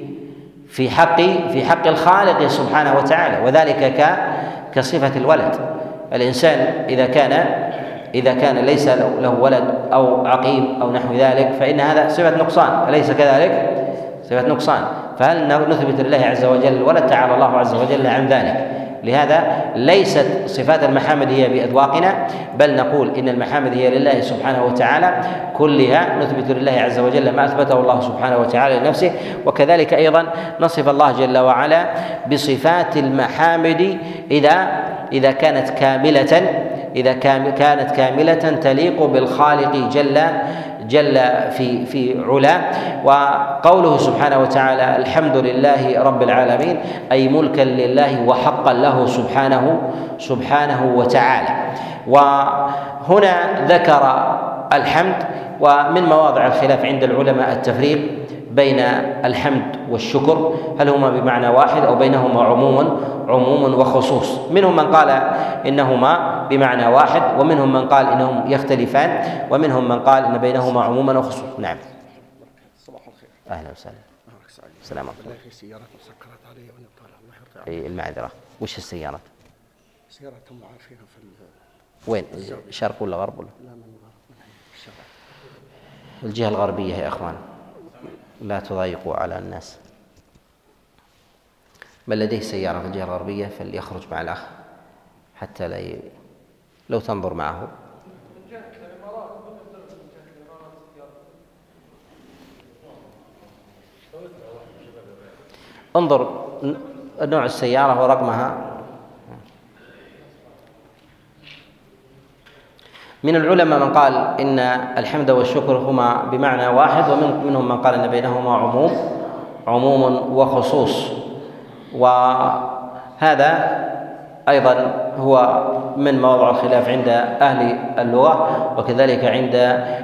في حق في حق الخالق سبحانه وتعالى وذلك كصفة الولد. الإنسان إذا كان إذا كان ليس له ولد أو عقيم أو نحو ذلك فإن هذا صفة نقصان. أليس كذلك؟ صفة نقصان. فهل نثبت لله عز وجل الولد؟ تعالى الله عز وجل عن ذلك. لهذا ليست صفات المحامد هي بأذواقنا بل نقول إن المحامد هي لله سبحانه وتعالى كلها نثبت لله عز وجل ما أثبته الله سبحانه وتعالى لنفسه وكذلك أيضا نصف الله جل وعلا بصفات المحامد إذا إذا كانت كاملة إذا كانت كاملة تليق بالخالق جل جل في في علاه وقوله سبحانه وتعالى الحمد لله رب العالمين أي ملكا لله وحقا له سبحانه سبحانه وتعالى. وهنا ذكر الحمد ومن مواضع الخلاف عند العلماء التفريق بين الحمد والشكر هل هما بمعنى واحد أو بينهما عموم عموم وخصوص. منهم من قال إنهما بمعنى واحد ومنهم من قال إنهم يختلفان ومنهم من قال إن بينهما عموما وخصوص. نعم. صباح الخير. أهلا وسهلا. السلام عليكم. في سيارات مسكرات علي وأنا طالع. الله يرضى إي المعذرة. وش السيارات؟ سيارات هم عارفينها في وين؟ شرق ولا غرب ولا؟ لا من الشرق الجهة الغربية يا إخوان. لا تضايقوا على الناس. من لديه سيارة في الجهة الغربية فليخرج مع الأخ حتى لا ي... لو تنظر معه. انظر نوع السيارة ورقمها. من العلماء من قال إن الحمد والشكر هما بمعنى واحد ومنهم من قال إن بينهما عموم عموم وخصوص. وهذا أيضا هو من مواضع الخلاف عند أهل اللغة وكذلك عند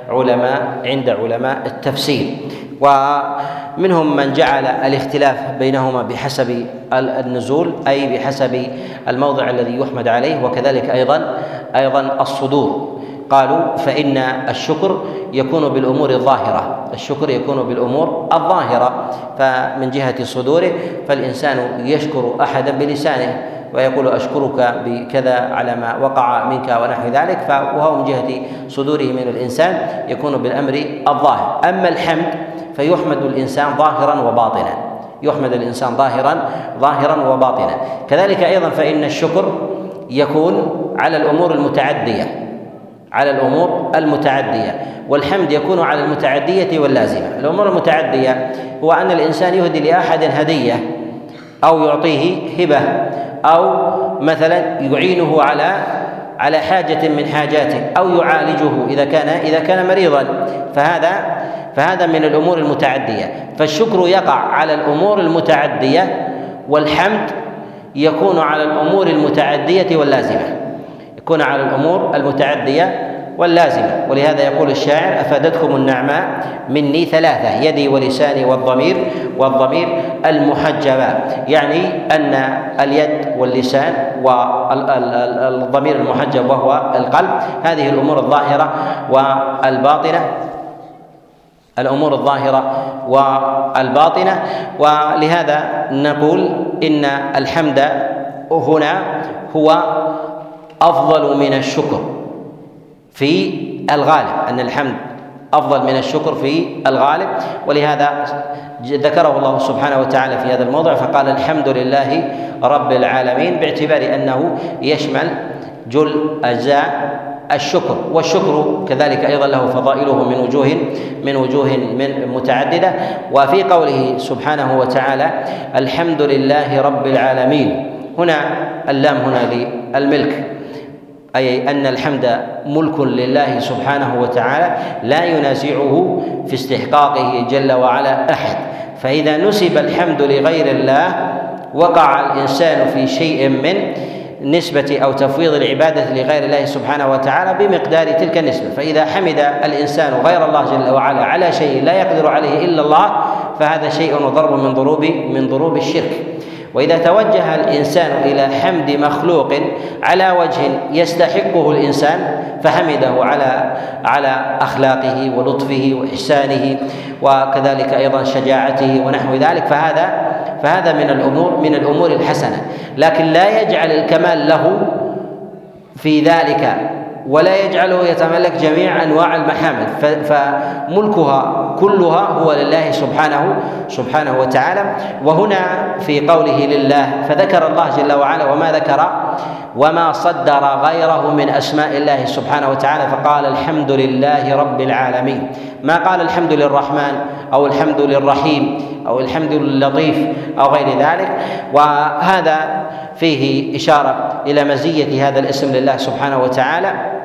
علماء عند علماء التفسير. ومنهم من جعل الاختلاف بينهما بحسب النزول أي بحسب الموضع الذي يحمد عليه وكذلك أيضا أيضا الصدور. قالوا فإن الشكر يكون بالأمور الظاهرة. الشكر يكون بالأمور الظاهرة. فمن جهة صدوره فالإنسان يشكر أحدا بلسانه ويقول أشكرك بكذا على ما وقع منك ونحو ذلك. وهو من جهة صدوره من الإنسان يكون بالأمر الظاهر. أما الحمد فيحمد الإنسان ظاهرا وباطنا. يحمد الإنسان ظاهرا ظاهرا وباطنا. كذلك أيضا فإن الشكر يكون على الأمور المتعدية. على الأمور المتعدية والحمد يكون على المتعدية واللازمة. الأمور المتعدية هو أن الإنسان يهدي لأحد هدية أو يعطيه هبة أو مثلا يعينه على على حاجة من حاجاته أو يعالجه إذا كان إذا كان مريضا. فهذا فهذا من الأمور المتعدية. فالشكر يقع على الأمور المتعدية والحمد يكون على الأمور المتعدية واللازمة. يكون على الأمور المتعدية واللازمة. ولهذا يقول الشاعر أفادتكم النعماء مني ثلاثة يدي ولساني والضمير والضمير المحجبة. يعني أن اليد واللسان والضمير المحجب وهو القلب. هذه الأمور الظاهرة والباطنة. الأمور الظاهرة والباطنة. ولهذا نقول إن الحمد هنا هو أفضل من الشكر في الغالب أن الحمد أفضل من الشكر في الغالب. ولهذا ذكره الله سبحانه وتعالى في هذا الموضع فقال الحمد لله رب العالمين باعتبار أنه يشمل جل أجزاء الشكر. والشكر كذلك أيضا له فضائله من وجوه من وجوه من متعددة. وفي قوله سبحانه وتعالى الحمد لله رب العالمين. هنا اللام هنا للملك. أي أن الحمد ملك لله سبحانه وتعالى لا ينازعه في استحقاقه جل وعلا أحد. فإذا نسب الحمد لغير الله وقع الإنسان في شيء من نسبة أو تفويض العبادة لغير الله سبحانه وتعالى بمقدار تلك النسبة. فإذا حمد الإنسان غير الله جل وعلا على شيء لا يقدر عليه إلا الله فهذا شيء وضرب من ضروب من ضروب الشرك. وإذا توجه الإنسان إلى حمد مخلوق على وجه يستحقه الإنسان فحمده على على أخلاقه ولطفه وإحسانه وكذلك أيضا شجاعته ونحو ذلك. فهذا فهذا من الأمور من الأمور الحسنة. لكن لا يجعل الكمال له في ذلك ولا يجعله يتملك جميع أنواع المحامد. فملكها كلها هو لله سبحانه سبحانه وتعالى. وهنا في قوله لله فذكر الله جل وعلا وما ذكر وما صدر غيره من أسماء الله سبحانه وتعالى فقال الحمد لله رب العالمين. ما قال الحمد للرحمن أو الحمد للرحيم أو الحمد للطيف أو غير ذلك. وهذا فيه إشارة إلى مزية هذا الاسم لله سبحانه وتعالى.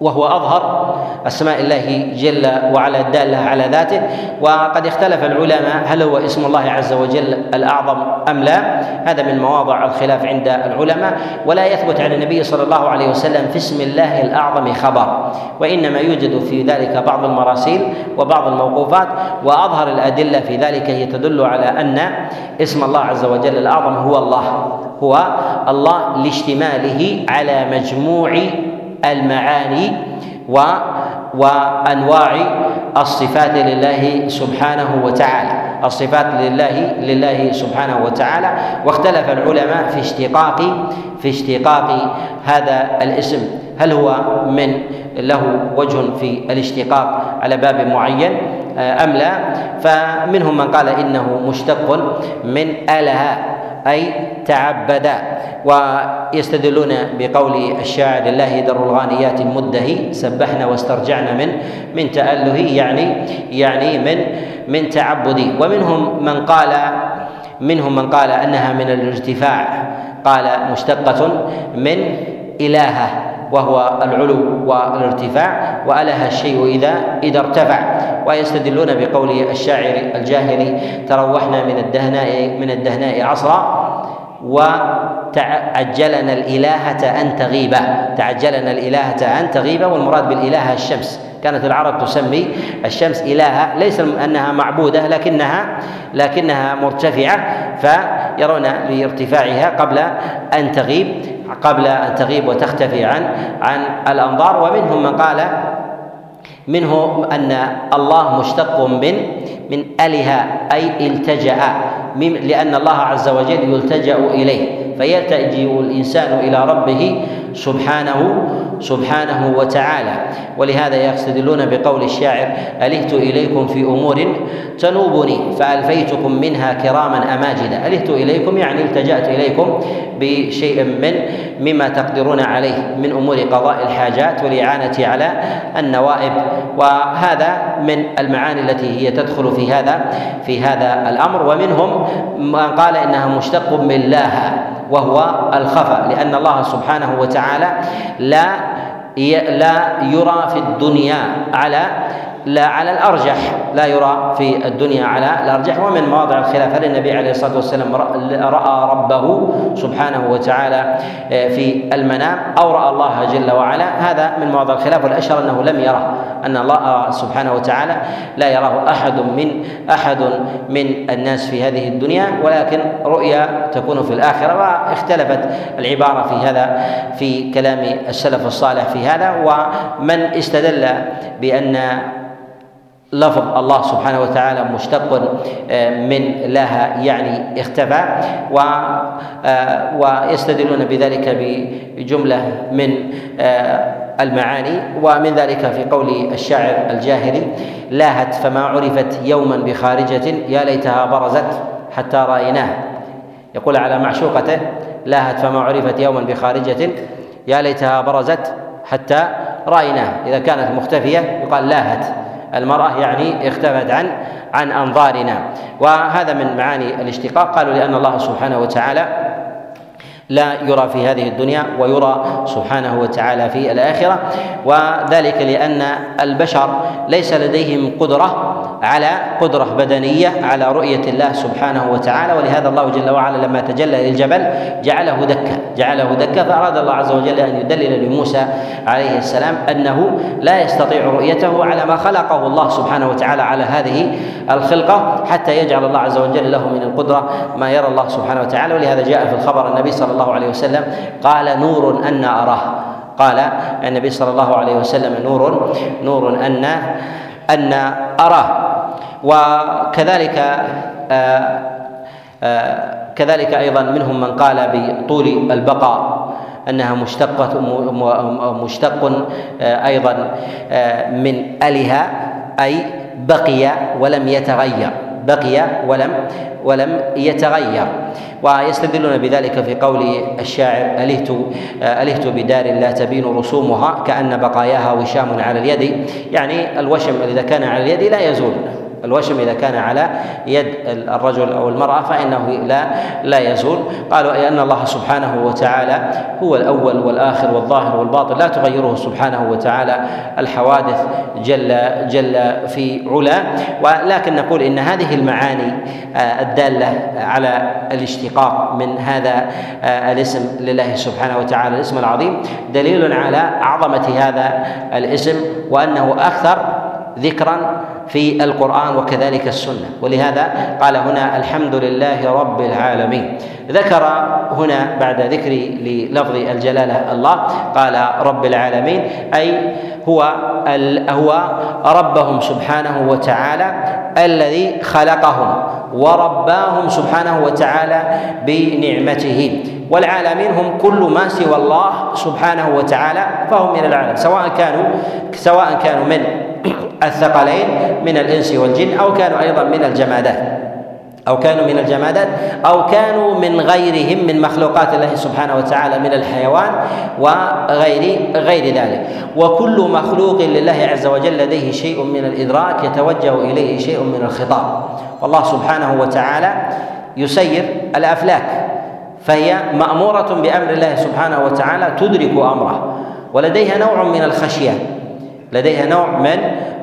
وهو أظهر. أسماء الله جل وعلا الداله على ذاته. وقد اختلف العلماء هل هو اسم الله عز وجل الأعظم أم لا. هذا من مواضع الخلاف عند العلماء. ولا يثبت عن النبي صلى الله عليه وسلم في اسم الله الأعظم خبر. وإنما يوجد في ذلك بعض المراسيل وبعض الموقوفات. وأظهر الأدلة في ذلك هي تدل على أن اسم الله عز وجل الأعظم هو الله. هو الله لاشتماله على مجموع المعاني و وانواع الصفات لله سبحانه وتعالى. الصفات لله لله سبحانه وتعالى. واختلف العلماء في اشتقاق في اشتقاق هذا الاسم. هل هو من له وجه في الاشتقاق على باب معين؟ أم لا؟ فمنهم من قال إنه مشتق من أله أي تعبدا ويستدلون بقول الشاعر لله در الغانيات المدهي سبحنا واسترجعنا من من تأله يعني يعني من من تعبدي ومنهم من قال منهم من قال أنها من الارتفاع قال مشتقة من إلهة. وهو العلو والارتفاع وأله الشيء إذا إذا ارتفع. ويستدلون بقول الشاعر الجاهلي تروحنا من الدهناء من الدهناء عصرا وتعجلنا الإلهة أن تغيب. تعجلنا الإلهة أن تغيب والمراد بالإلهة الشمس. كانت العرب تسمي الشمس إلهة ليس أنها معبودة لكنها لكنها مرتفعة فيرون لارتفاعها قبل أن تغيب. قبل أن تغيب وتختفي عن عن الأنظار. ومنهم من قال منه أن الله مشتق من من أله أي التجأ لأن الله عز وجل يلتجأ إليه. فيلتجئ الإنسان إلى ربه سبحانه سبحانه وتعالى. ولهذا يستدلون بقول الشاعر ألهت إليكم في أمور تنوبني فألفيتكم منها كراما أماجدا. ألهت إليكم يعني التجأت إليكم بشيء من مما تقدرون عليه من أمور قضاء الحاجات والإعانة على النوائب. وهذا من المعاني التي هي تدخل في هذا في هذا الأمر. ومنهم من قال إنها مشتق من لاها وهو الخفا لأن الله سبحانه وتعالى لا لا يرى في الدنيا على لا على الأرجح. لا يرى في الدنيا على الارجح ومن مواضع الخلاف هل النبي عليه الصلاة والسلام رأى ربه سبحانه وتعالى آه، في المنام أو رأى الله جل وعلا. هذا من مواضع الخلاف والأشهر أنه لم يره أن الله سبحانه وتعالى لا يراه أحد من أحد من الناس في هذه الدنيا. ولكن رؤيا تكون في الآخرة واختلفت العبارة في هذا في كلام السلف الصالح في هذا. ومن استدل بأن لفظ الله سبحانه وتعالى مشتق آه، من لها يعني اختفى و آه، ويستدلون بذلك بجملة من آه، المعاني ومن ذلك في قول الشاعر الجاهلي لاهت فما عرفت يوما بخارجة يا ليتها برزت حتى رأيناه. يقول على معشوقته لاهت فما عرفت يوما بخارجة يا ليتها برزت حتى رأيناه. إذا كانت مختفية يقال لاهت. المرأة يعني اختفت عن عن أنظارنا. وهذا من معاني الاشتقاق. قالوا لأن الله سبحانه وتعالى لا يرى في هذه الدنيا ويرى سبحانه وتعالى في الآخرة. وذلك لأن البشر ليس لديهم قدرة على قدرة بدنية على رؤية الله سبحانه وتعالى. ولهذا الله جل وعلا لما تجلى للجبل جعله دكا جعله دكا فأراد الله عز وجل أن يدلل لموسى عليه السلام أنه لا يستطيع رؤيته على ما خلقه الله سبحانه وتعالى على هذه الخلقة حتى يجعل الله عز وجل له من القدرة ما يرى الله سبحانه وتعالى. ولهذا جاء في الخبر النبي صلى الله عليه وسلم قال نور أن أراه. قال النبي صلى الله عليه وسلم نور نور أن أن أراه. وكذلك آه، آه، كذلك أيضا منهم من قال بطول البقاء أنها مشتقة مشتق آه، أيضا من أله أي بقي ولم يتغير بقي ولم ولم يتغير. ويستدلون بذلك في قول الشاعر ألهت ألهت بدار لا تبين رسومها كأن بقاياها وشام على اليد. يعني الوشم إذا كان على اليد لا يزول. الوشم إذا كان على يد الرجل أو المرأة فإنه لا لا يزول. قالوا أي أن الله سبحانه وتعالى هو الأول والآخر والظاهر والباطن. لا تغيره سبحانه وتعالى الحوادث جل جل في علا. ولكن نقول إن هذه المعاني آه، الدالة على الاشتقاق من هذا آه، الاسم لله سبحانه وتعالى الاسم العظيم دليل على عظمة هذا الاسم وأنه أكثر ذكرا في القرآن وكذلك السنة. ولهذا قال هنا الحمد لله رب العالمين. ذكر هنا بعد ذكر للفظ الجلالة الله قال رب العالمين أي هو هو ربهم سبحانه وتعالى الذي خلقهم ورباهم سبحانه وتعالى بنعمته. والعالمين هم كل ما سوى الله سبحانه وتعالى فهم من العالم سواء كانوا سواء كانوا من الثقلين من الإنس والجن أو كانوا أيضا من الجمادات. أو كانوا من الجمادات أو كانوا من غيرهم من مخلوقات الله سبحانه وتعالى من الحيوان وغير غير ذلك. وكل مخلوق لله عز وجل لديه شيء من الإدراك يتوجه إليه شيء من الخطاب. والله سبحانه وتعالى يسير الأفلاك فهي مأمورة بأمر الله سبحانه وتعالى تدرك أمره. ولديها نوع من الخشية. لديها نوع من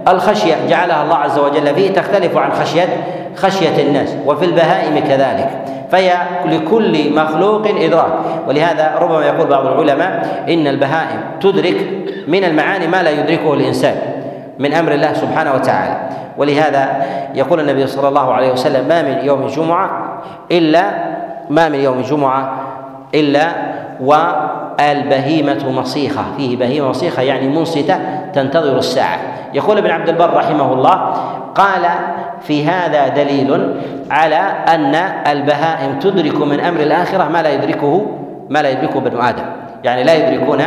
الخشية. جعلها الله عز وجل فيه تختلف عن خشية خشية الناس وفي البهائم كذلك. فهي لكل مخلوق إدراك. ولهذا ربما يقول بعض العلماء إن البهائم تدرك من المعاني ما لا يدركه الإنسان من أمر الله سبحانه وتعالى. ولهذا يقول النبي صلى الله عليه وسلم ما من يوم جمعة إلا ما من يوم جمعة إلا والبهيمة مصيخة. فيه بهيمة مصيخة يعني منصتة تنتظر الساعة. يقول ابن عبد البر رحمه الله قال في هذا دليل على أن البهائم تدرك من أمر الآخرة ما لا يدركه ما لا يدركه بنو آدم. يعني لا يدركون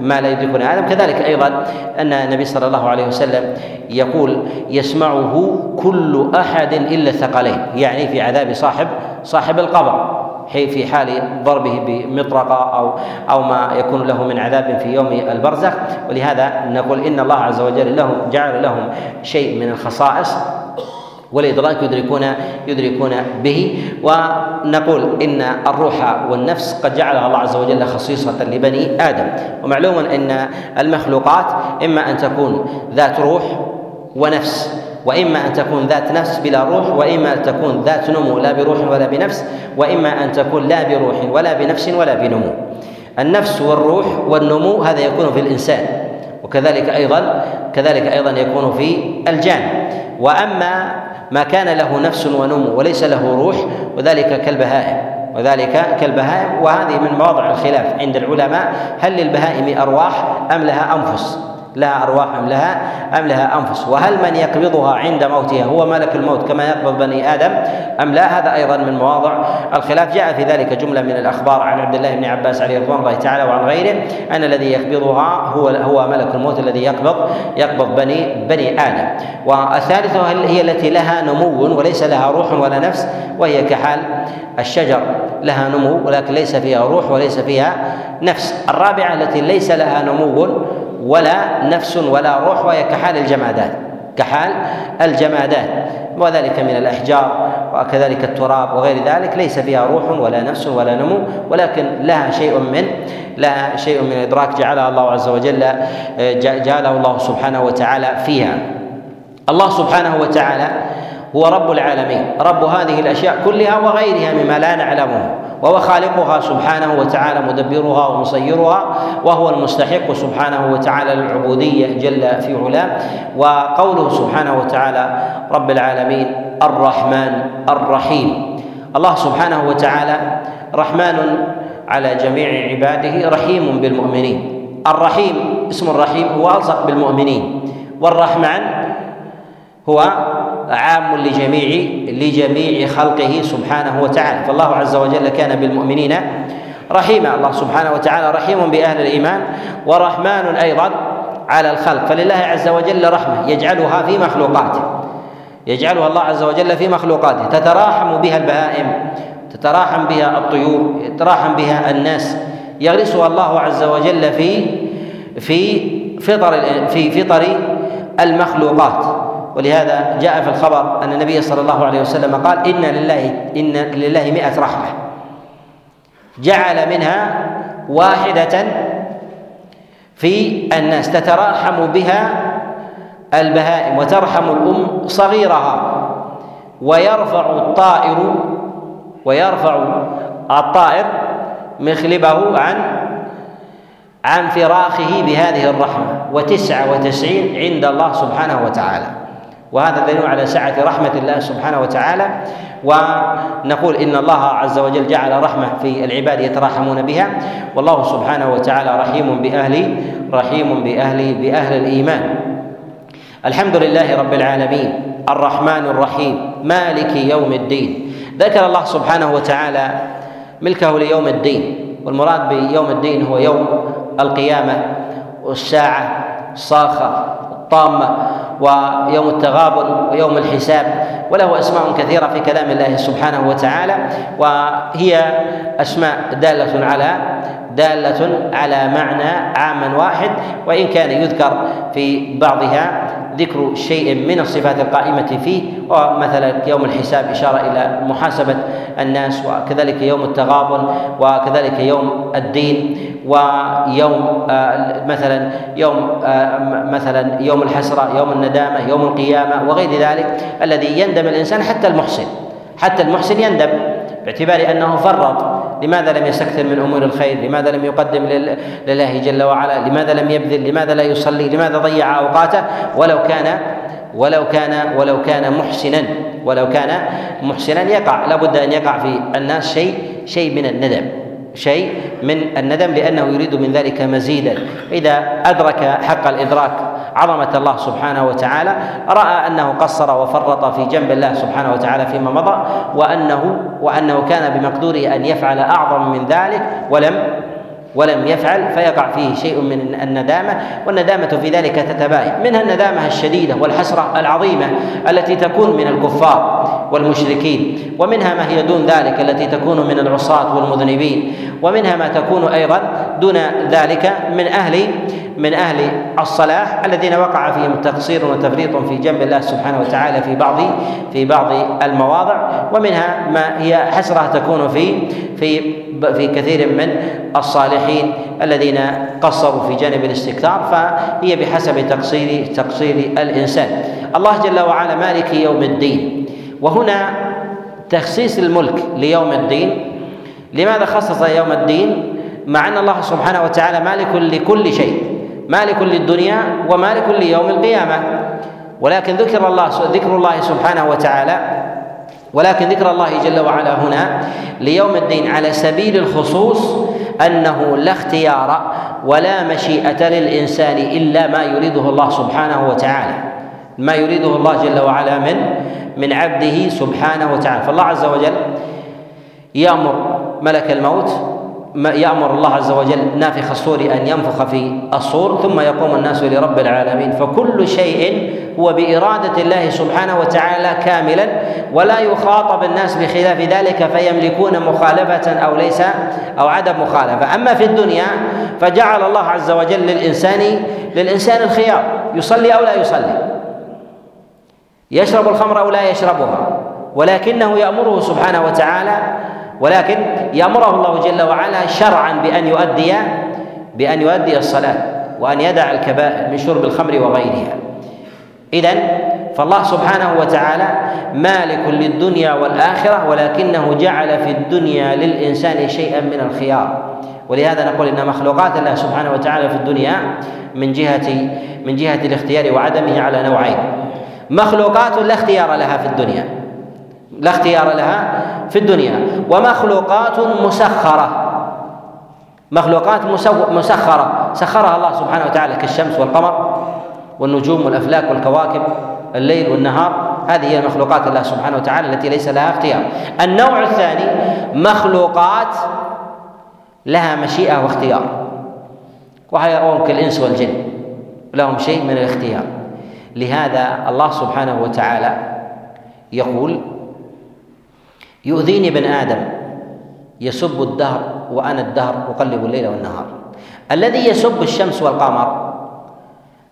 ما لا يدركون آدم. كذلك أيضا أن النبي صلى الله عليه وسلم يقول يسمعه كل أحد إلا الثقلين. يعني في عذاب صاحب صاحب القبر. في حال ضربه بمطرقة أو أو ما يكون له من عذاب في يوم البرزخ. ولهذا نقول إن الله عز وجل لهم جعل لهم شيء من الخصائص والإدراك يدركون يدركون به. ونقول إن الروح والنفس قد جعلها الله عز وجل خصيصة لبني آدم. ومعلوم أن المخلوقات إما أن تكون ذات روح ونفس وإما أن تكون ذات نفس بلا روح وإما أن تكون ذات نمو لا بروح ولا بنفس وإما أن تكون لا بروح ولا بنفس ولا بنمو. النفس والروح والنمو هذا يكون في الإنسان وكذلك أيضا كذلك أيضا يكون في الجان. وأما ما كان له نفس ونمو وليس له روح وذلك كالبهائم وذلك كالبهائم. وهذه من مواضع الخلاف عند العلماء هل للبهائم أرواح أم لها أنفس؟ لها أرواح أم لها أم لها أنفس. وهل من يقبضها عند موتها هو ملك الموت كما يقبض بني آدم أم لا؟ هذا أيضا من مواضع. الخلاف جاء في ذلك جملة من الأخبار عن عبد الله بن عباس عليه رضوان الله تعالى وعن غيره أن الذي يقبضها هو هو ملك الموت الذي يقبض يقبض بني بني آدم. والثالثة هي التي لها نمو وليس لها روح ولا نفس؟ وهي كحال الشجر. لها نمو ولكن ليس فيها روح وليس فيها نفس. الرابعة التي ليس لها نمو ولا نفس ولا روح وهي كحال الجمادات كحال الجمادات. وذلك من الأحجار وكذلك التراب وغير ذلك. ليس فيها روح ولا نفس ولا نمو ولكن لها شيء من لها شيء من إدراك جعلها الله عز وجل جعله الله سبحانه وتعالى فيها. الله سبحانه وتعالى هو رب العالمين رب هذه الأشياء كلها وغيرها مما لا نعلمه. وهو خالقها سبحانه وتعالى مدبرها ومصيرها وهو المستحق سبحانه وتعالى للعبودية جل في علاه. وقوله سبحانه وتعالى رب العالمين الرحمن الرحيم. الله سبحانه وتعالى رحمن على جميع عباده رحيم بالمؤمنين. الرحيم اسم الرحيم هو الصق بالمؤمنين. والرحمن هو عام لجميع لجميع خلقه سبحانه وتعالى. فالله عز وجل كان بالمؤمنين رحيما. الله سبحانه وتعالى رحيم بأهل الإيمان ورحمن أيضا على الخلق. فلله عز وجل رحمة يجعلها في مخلوقاته. يجعلها الله عز وجل في مخلوقاته. تتراحم بها البهائم تتراحم بها الطيور يتراحم بها الناس. يغرسها الله عز وجل في في فطر في فطر المخلوقات. ولهذا جاء في الخبر أن النبي صلى الله عليه وسلم قال إن لله إن لله مئة رحمة. جعل منها واحدة في الناس تتراحم بها البهائم وترحم الأم صغيرها ويرفع الطائر ويرفع الطائر مخلبه عن عن فراخه بهذه الرحمة. وتسعة وتسعين عند الله سبحانه وتعالى. وهذا دليل على سعة رحمة الله سبحانه وتعالى. ونقول إن الله عز وجل جعل رحمة في العباد يتراحمون بها. والله سبحانه وتعالى رحيم بأهل رحيم بأهل بأهل الإيمان. الحمد لله رب العالمين. الرحمن الرحيم. مالك يوم الدين. ذكر الله سبحانه وتعالى ملكه ليوم الدين. والمراد بيوم الدين هو يوم القيامة. والساعة الصاخة الطامة ويوم التغابن ويوم الحساب وله أسماء كثيرة في كلام الله سبحانه وتعالى وهي أسماء دالة على دالة على معنى عاما واحد وإن كان يذكر في بعضها ذكر شيء من الصفات القائمة فيه ومثلا يوم الحساب إشارة إلى محاسبة الناس وكذلك يوم التغابن وكذلك يوم الدين ويوم آه، مثلا يوم آه، مثلا يوم الحسرة يوم الندامة يوم القيامة وغير ذلك الذي يندم الإنسان حتى المحسن حتى المحسن يندم باعتبار أنه فرط. لماذا لم يستكثر من أمور الخير؟ لماذا لم يقدم لله جل وعلا؟ لماذا لم يبذل؟ لماذا لا يصلي؟ لماذا ضيع أوقاته؟ ولو كان ولو كان ولو كان محسنا ولو كان محسنا يقع. لابد أن يقع في الناس شيء شيء من الندم. شيء من الندم لأنه يريد من ذلك مزيدا. إذا أدرك حق الإدراك عظمة الله سبحانه وتعالى رأى أنه قصر وفرط في جنب الله سبحانه وتعالى فيما مضى وانه وأنه كان بمقدوره أن يفعل أعظم من ذلك ولم ولم يفعل فيقع فيه شيء من الندامة والندامة في ذلك تتباين. منها الندامة الشديدة والحسرة العظيمة التي تكون من الكفار والمشركين ومنها ما هي دون ذلك التي تكون من العصاة والمذنبين ومنها ما تكون أيضا دون ذلك من أهل من أهل الصلاح الذين وقع فيهم تقصير وتفريط في جنب الله سبحانه وتعالى في بعض في بعض المواضع. ومنها ما هي حسرة تكون في في في كثير من الصالحين الذين قصروا في جانب الاستكثار فهي بحسب تقصير تقصير الإنسان. الله جل وعلا مالك يوم الدين. وهنا تخصيص الملك ليوم الدين. لماذا خصص يوم الدين؟ مع أن الله سبحانه وتعالى مالك لكل شيء. مالك للدنيا ومالك ليوم القيامة. ولكن ذكر الله ذكر الله سبحانه وتعالى ولكن ذكر الله جل وعلا هنا ليوم الدين على سبيل الخصوص أنه لا اختيار ولا مشيئة للإنسان إلا ما يريده الله سبحانه وتعالى. ما يريده الله جل وعلا من من عبده سبحانه وتعالى. فالله عز وجل يأمر ملك الموت يأمر الله عز وجل نافخ الصور أن ينفخ في الصور ثم يقوم الناس لرب العالمين. فكل شيء هو بإرادة الله سبحانه وتعالى كاملا ولا يخاطب الناس بخلاف ذلك فيملكون مخالفة أو ليس أو عدم مخالفة. أما في الدنيا فجعل الله عز وجل للإنسان للإنسان الخيار يصلي أو لا يصلي. يشرب الخمر أو لا يشربها ولكنه يأمره سبحانه وتعالى ولكن يأمره الله جل وعلا شرعا بأن يؤدي بأن يؤدي الصلاة وأن يدع الكبائر من شرب الخمر وغيرها. إذن فالله سبحانه وتعالى مالك للدنيا والآخرة ولكنه جعل في الدنيا للإنسان شيئا من الخيار. ولهذا نقول إن مخلوقات الله سبحانه وتعالى في الدنيا من جهه من جهة الاختيار وعدمه على نوعين. مخلوقات لا اختيار لها في الدنيا. لا اختيار لها في الدنيا. ومخلوقات مسخرة. مخلوقات مسخرة. سخرها الله سبحانه وتعالى كالشمس والقمر والنجوم والأفلاك والكواكب الليل والنهار. هذه هي مخلوقات الله سبحانه وتعالى التي ليس لها اختيار. النوع الثاني مخلوقات لها مشيئة واختيار. وهي كالإنس والجن. لهم شيء من الاختيار. لهذا الله سبحانه وتعالى يقول يؤذيني ابن آدم. يسب الدهر وأنا الدهر أقلب الليل والنهار. الذي يسب الشمس والقمر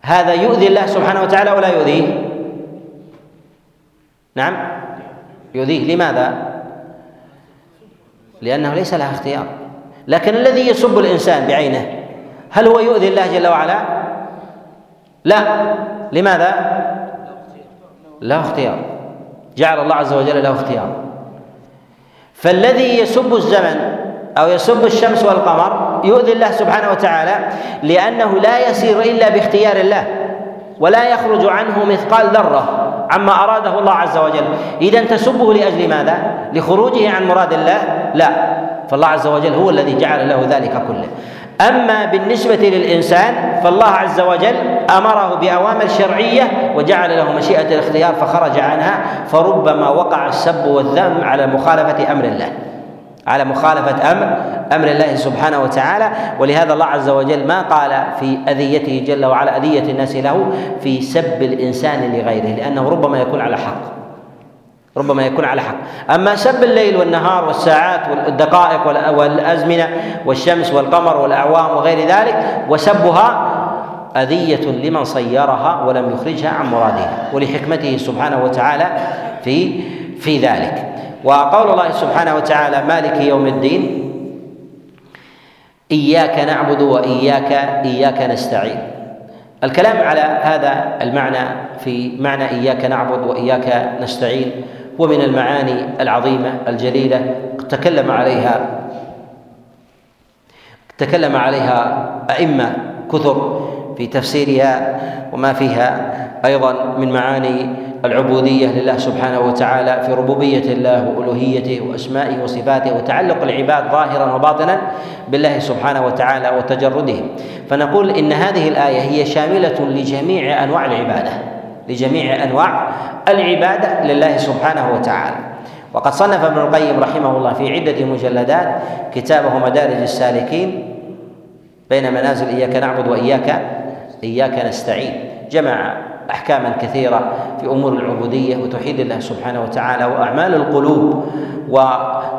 هذا يؤذي الله سبحانه وتعالى ولا يؤذيه؟ نعم. يؤذيه. لماذا؟ لأنه ليس له اختيار. لكن الذي يسب الإنسان بعينه هل هو يؤذي الله جل وعلا؟ لا. لماذا؟ له اختيار. جعل الله عز وجل له اختيار. فالذي يسب الزمن أو يسب الشمس والقمر يؤذي الله سبحانه وتعالى لأنه لا يسير إلا باختيار الله ولا يخرج عنه مثقال ذرة عما أراده الله عز وجل. اذا تسبه لأجل ماذا؟ لخروجه عن مراد الله؟ لا. فالله عز وجل هو الذي جعل له ذلك كله. أما بالنسبة للإنسان فالله عز وجل أمره بأوامر شرعية وجعل له مشيئة الاختيار فخرج عنها فربما وقع السب والذم على مخالفة أمر الله. على مخالفة أمر أمر الله سبحانه وتعالى. ولهذا الله عز وجل ما قال في أذيته جل وعلا أذية الناس له في سب الإنسان لغيره لأنه ربما يكون على حق. ربما يكون على حق. أما سب الليل والنهار والساعات والدقائق والأزمنة والشمس والقمر والأعوام وغير ذلك وسبها أذية لمن صيرها ولم يخرجها عن مرادها ولحكمته سبحانه وتعالى في في ذلك. وقول الله سبحانه وتعالى مالك يوم الدين؟ إياك نعبد وإياك إياك نستعين. الكلام على هذا المعنى في معنى إياك نعبد وإياك نستعين هو من المعاني العظيمة الجليلة تكلم عليها تكلم عليها أئمة كثر في تفسيرها وما فيها أيضا من معاني العبودية لله سبحانه وتعالى في ربوبية الله وألوهيته وأسمائه وصفاته وتعلق العباد ظاهرا وباطنا بالله سبحانه وتعالى وتجرده. فنقول إن هذه الآية هي شاملة لجميع أنواع العبادة. لجميع أنواع العبادة لله سبحانه وتعالى. وقد صنف ابن القيم رحمه الله في عدة مجلدات كتابه مدارج السالكين بين منازل إياك نعبد وإياك إياك نستعين. جمع أحكاما كثيرة في أمور العبودية وتوحيد الله سبحانه وتعالى وأعمال القلوب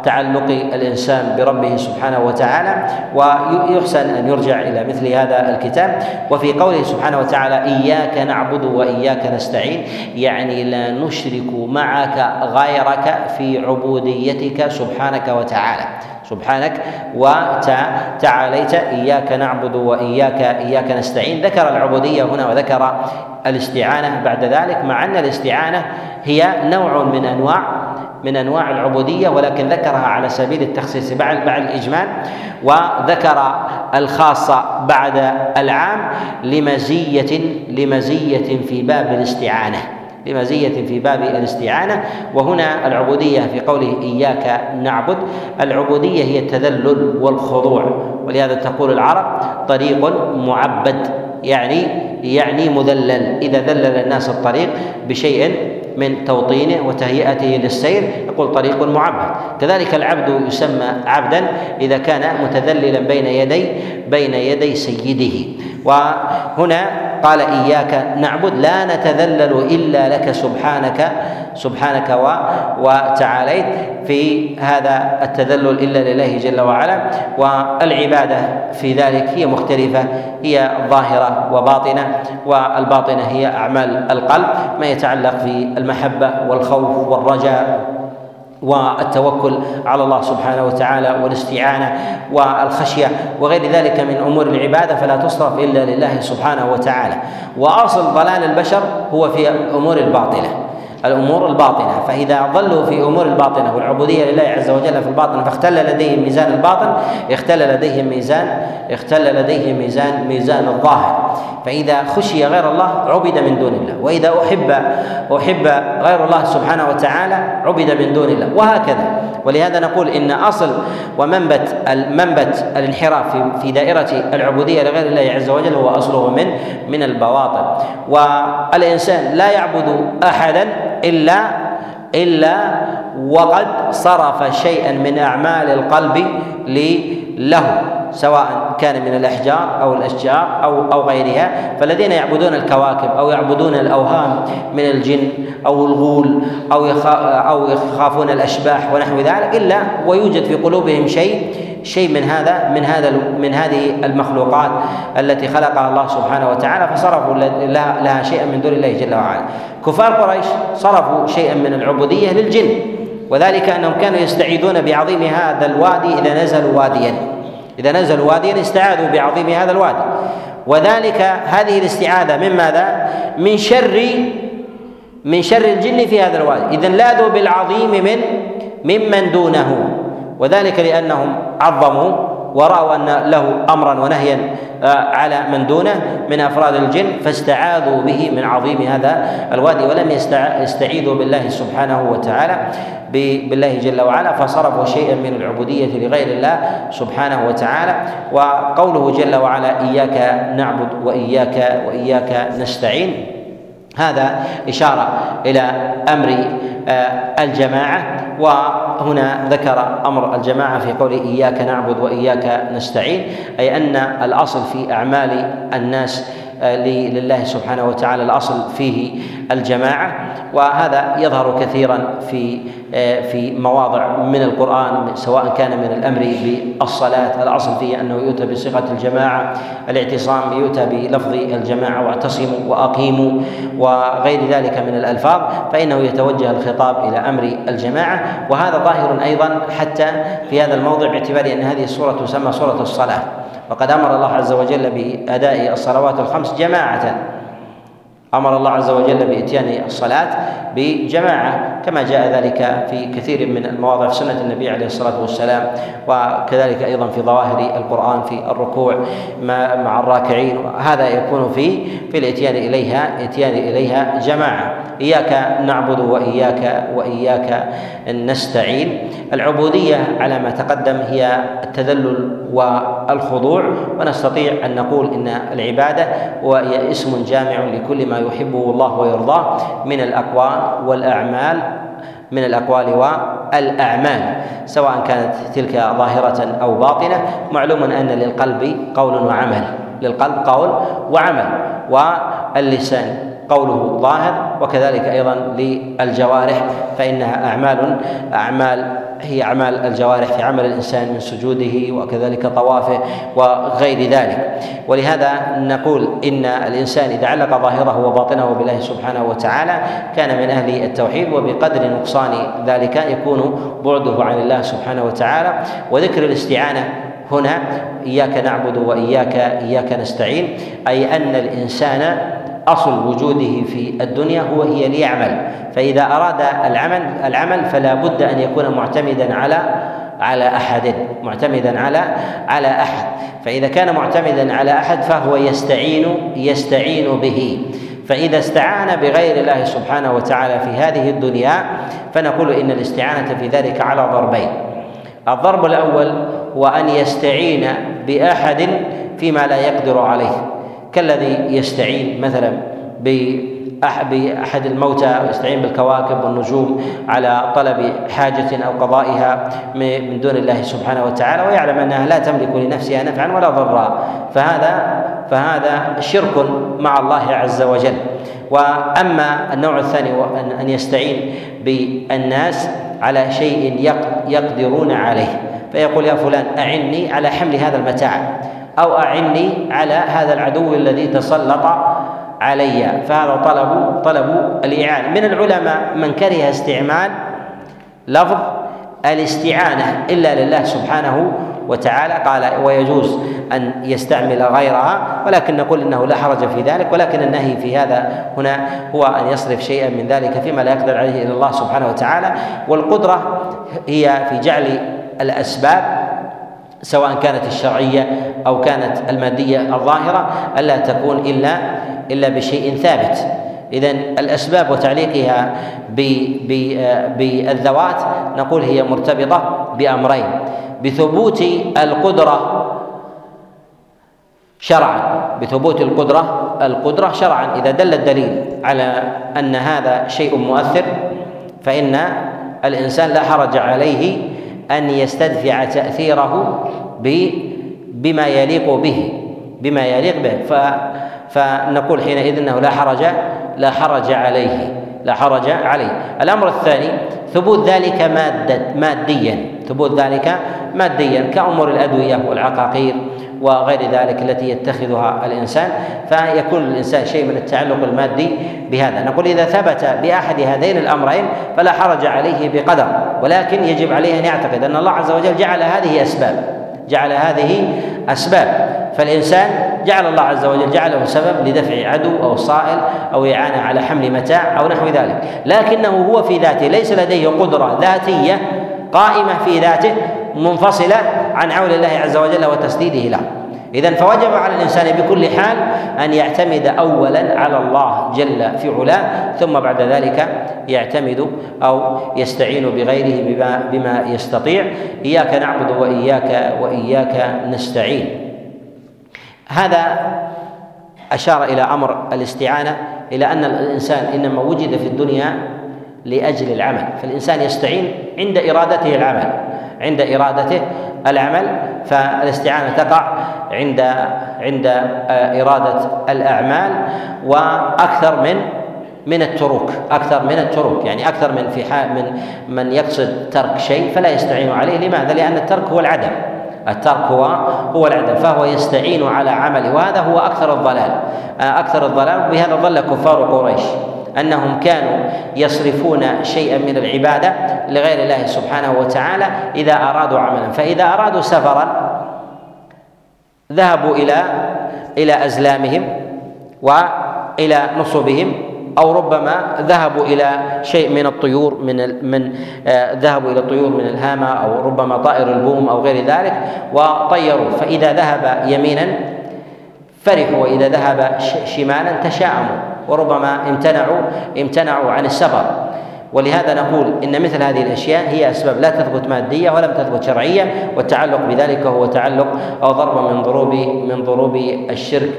وتعلق الإنسان بربه سبحانه وتعالى ويحسن أن يرجع إلى مثل هذا الكتاب. وفي قوله سبحانه وتعالى إياك نعبد وإياك نستعين يعني لا نشرك معك غيرك في عبوديتك سبحانك وتعالى. سبحانك وتعاليت إياك نعبد وإياك إياك نستعين. ذكر العبودية هنا وذكر الاستعانة بعد ذلك مع أن الاستعانة هي نوع من أنواع من أنواع العبودية ولكن ذكرها على سبيل التخصيص بعد بعد الإجمال وذكر الخاصه بعد العام لمزيه لمزية في باب الاستعانة. لمزية في باب الاستعانة. وهنا العبودية في قوله إياك نعبد. العبودية هي التذلل والخضوع. ولهذا تقول العرب طريق معبد يعني يعني مذلل. إذا ذلل الناس الطريق بشيء من توطينه وتهيئته للسير يقول طريق معبد. كذلك العبد يسمى عبدا إذا كان متذللا بين يدي بين يدي سيده. وهنا قال إياك نعبد لا نتذلل إلا لك سبحانك سبحانك و وتعاليت في هذا التذلل إلا لله جل وعلا. والعبادة في ذلك هي مختلفة هي ظاهرة وباطنة والباطنة هي أعمال القلب. ما يتعلق في المحبة والخوف والرجاء والتوكل على الله سبحانه وتعالى والاستعانة والخشية وغير ذلك من أمور العبادة فلا تصرف إلا لله سبحانه وتعالى. وأصل ضلال البشر هو في الأمور الباطلة. الأمور الباطنة. فإذا ظلوا في أمور الباطنة والعبودية لله عز وجل في الباطن فاختل لديهم ميزان الباطن اختل لديهم ميزان اختل لديهم ميزان ميزان الظاهر. فإذا خشي غير الله عبد من دون الله. وإذا أحب أحب غير الله سبحانه وتعالى عبد من دون الله. وهكذا. ولهذا نقول إن أصل ومنبت المنبت الانحراف في دائرة العبودية لغير الله عز وجل هو أصله من من البواطن. والإنسان لا يعبد احدا إلا إلا وقد صرف شيئا من أعمال القلب له سواء كان من الأحجار أو الأشجار أو أو غيرها. فالذين يعبدون الكواكب أو يعبدون الأوهام من الجن أو الغول أو أو يخافون الأشباح ونحو ذلك إلا ويوجد في قلوبهم شيء شيء من هذا من هذا من هذه المخلوقات التي خلقها الله سبحانه وتعالى فصرفوا لها, لها شيئا من دون الله جل وعلا. كفار قريش صرفوا شيئا من العبودية للجن وذلك أنهم كانوا يستعيذون بعظيم هذا الوادي إذا نزلوا واديا. إذا نزلوا واديا استعاذوا بعظيم هذا الوادي. وذلك هذه الاستعاذة من ماذا؟ من شر من شر الجن في هذا الوادي. اذا لاذوا بالعظيم من ممن دونه. وذلك لأنهم عظموا ورأوا أن له أمرا ونهيا آه، على من دونه من أفراد الجن فاستعاذوا به من عظيم هذا الوادي ولم يستعيذوا بالله سبحانه وتعالى بالله جل وعلا فصرفوا شيئا من العبودية لغير الله سبحانه وتعالى. وقوله جل وعلا إياك نعبد وإياك وإياك نستعين هذا إشارة إلى أمر آه، الجماعة وهنا ذكر أمر الجماعة في قوله إياك نعبد وإياك نستعين أي أن الأصل في أعمال الناس لله سبحانه وتعالى الأصل فيه الجماعة وهذا يظهر كثيرا في في مواضع من القرآن سواء كان من الأمر بالصلاة. الأصل فيه أنه يؤتى بصيغه الجماعة الاعتصام يؤتى بلفظ الجماعة واعتصموا وأقيموا وغير ذلك من الألفاظ فإنه يتوجه الخطاب إلى أمر الجماعة. وهذا ظاهر أيضا حتى في هذا الموضع باعتبار أن هذه السورة تسمى سورة الصلاة. وقد أمر الله عز وجل بأداء الصلوات الخمس جماعة. أمر الله عز وجل بإتيان الصلاة بجماعة كما جاء ذلك في كثير من المواضع في سنة النبي عليه الصلاة والسلام وكذلك أيضا في ظواهر القرآن في الركوع مع الراكعين هذا يكون في في الإتيان اليها إتيان إليها جماعة. إياك نعبد وإياك وإياك نستعين. العبودية على ما تقدم هي التذلل والخضوع ونستطيع أن نقول إن العبادة وهي اسم جامع لكل ما يحبه الله ويرضاه من الأقوال والأعمال من الأقوال والأعمال سواء كانت تلك ظاهرة أو باطنة. معلوم أن للقلب قول وعمل للقلب قول وعمل واللسان قوله ظاهر وكذلك أيضا للجوارح فإنها أعمال أعمال هي أعمال الجوارح في عمل الإنسان من سجوده وكذلك طوافه وغير ذلك. ولهذا نقول إن الإنسان إذا علق ظاهره وباطنه بالله سبحانه وتعالى كان من أهل التوحيد وبقدر نقصان ذلك يكون بعده عن الله سبحانه وتعالى. وذكر الاستعانة هنا إياك نعبد وإياك إياك نستعين أي أن الإنسان أصل وجوده في الدنيا هو هي ليعمل. فإذا أراد العمل العمل فلا بد أن يكون معتمدا على على أحد معتمدا على على أحد. فإذا كان معتمدا على أحد فهو يستعين يستعين به. فإذا استعان بغير الله سبحانه وتعالى في هذه الدنيا فنقول إن الاستعانة في ذلك على ضربين. الضرب الأول هو أن يستعين بأحد فيما لا يقدر عليه. كالذي يستعين مثلا بأحد الموتى ويستعين بالكواكب والنجوم على طلب حاجة أو قضائها من دون الله سبحانه وتعالى ويعلم أنها لا تملك لنفسها نفعا ولا ضرا. فهذا فهذا شرك مع الله عز وجل. وأما النوع الثاني ان يستعين بالناس على شيء يقدرون عليه. فيقول يا فلان أعني على حمل هذا المتاع. أو أعني على هذا العدو الذي تسلط علي. فهذا طلب طلب الإعانة. من العلماء من كره استعمال لفظ الاستعانة إلا لله سبحانه وتعالى. قال ويجوز أن يستعمل غيرها ولكن نقول إنه لا حرج في ذلك ولكن النهي في هذا هنا هو أن يصرف شيئا من ذلك فيما لا يقدر عليه إلا الله سبحانه وتعالى. والقدرة هي في جعل الأسباب سواء كانت الشرعية أو كانت المادية الظاهرة ألا تكون الا إلا بشيء ثابت. اذا الأسباب وتعليقها بالذوات نقول هي مرتبطة بأمرين بثبوت القدرة شرعا. بثبوت القدره القدرة شرعا. إذا دل الدليل على أن هذا شيء مؤثر فإن الإنسان لا حرج عليه أن يستدفع تأثيره بما يليق به بما يليق به. فنقول حينئذ إنه لا حرج لا حرج عليه لا حرج عليه. الأمر الثاني ثبوت ذلك مادة ماديا. ثبوت ذلك ماديا كأمور الأدوية والعقاقير. وغير ذلك التي يتخذها الإنسان فيكون للإنسان شيء من التعلق المادي بهذا. نقول إذا ثبت بأحد هذين الأمرين فلا حرج عليه بقدر ولكن يجب عليه أن يعتقد أن الله عز وجل جعل هذه أسباب جعل هذه أسباب. فالإنسان جعل الله عز وجل جعله سبب لدفع عدو أو صائل أو إعانة على حمل متاع أو نحو ذلك. لكنه هو في ذاته ليس لديه قدرة ذاتية قائمة في ذاته منفصلة عن عون الله عز وجل وتسديده له. إذا فوجب على الإنسان بكل حال أن يعتمد أولا على الله جل في علاه ثم بعد ذلك يعتمد أو يستعين بغيره بما, بما يستطيع. إياك نعبد وإياك وإياك نستعين. هذا أشار إلى أمر الاستعانة إلى أن الإنسان إنما وجد في الدنيا لأجل العمل. فالإنسان يستعين عند إرادته العمل عند إرادته العمل فالاستعانة تقع عند عند إرادة الأعمال وأكثر من من التروك أكثر من التروك يعني أكثر من في حال من من يقصد ترك شيء فلا يستعين عليه. لماذا؟ لأن الترك هو العدم. الترك هو هو العدم فهو يستعين على عمله وهذا هو أكثر الضلال أكثر الضلال بهذا ضل كفار قريش. أنهم كانوا يصرفون شيئا من العبادة لغير الله سبحانه وتعالى إذا أرادوا عملا. فإذا أرادوا سفرا ذهبوا إلى إلى أزلامهم وإلى نصبهم أو ربما ذهبوا إلى شيء من الطيور من من آه ذهبوا إلى الطيور من الهامة أو ربما طائر البوم أو غير ذلك وطيروا. فإذا ذهب يمينا فرحوا واذا ذهب شمالا تشاءموا وربما امتنعوا امتنعوا عن السفر. ولهذا نقول إن مثل هذه الأشياء هي أسباب لا تثبت مادية ولم تثبت شرعية والتعلق بذلك هو تعلق أو ضرب من ضروب من ضروب الشرك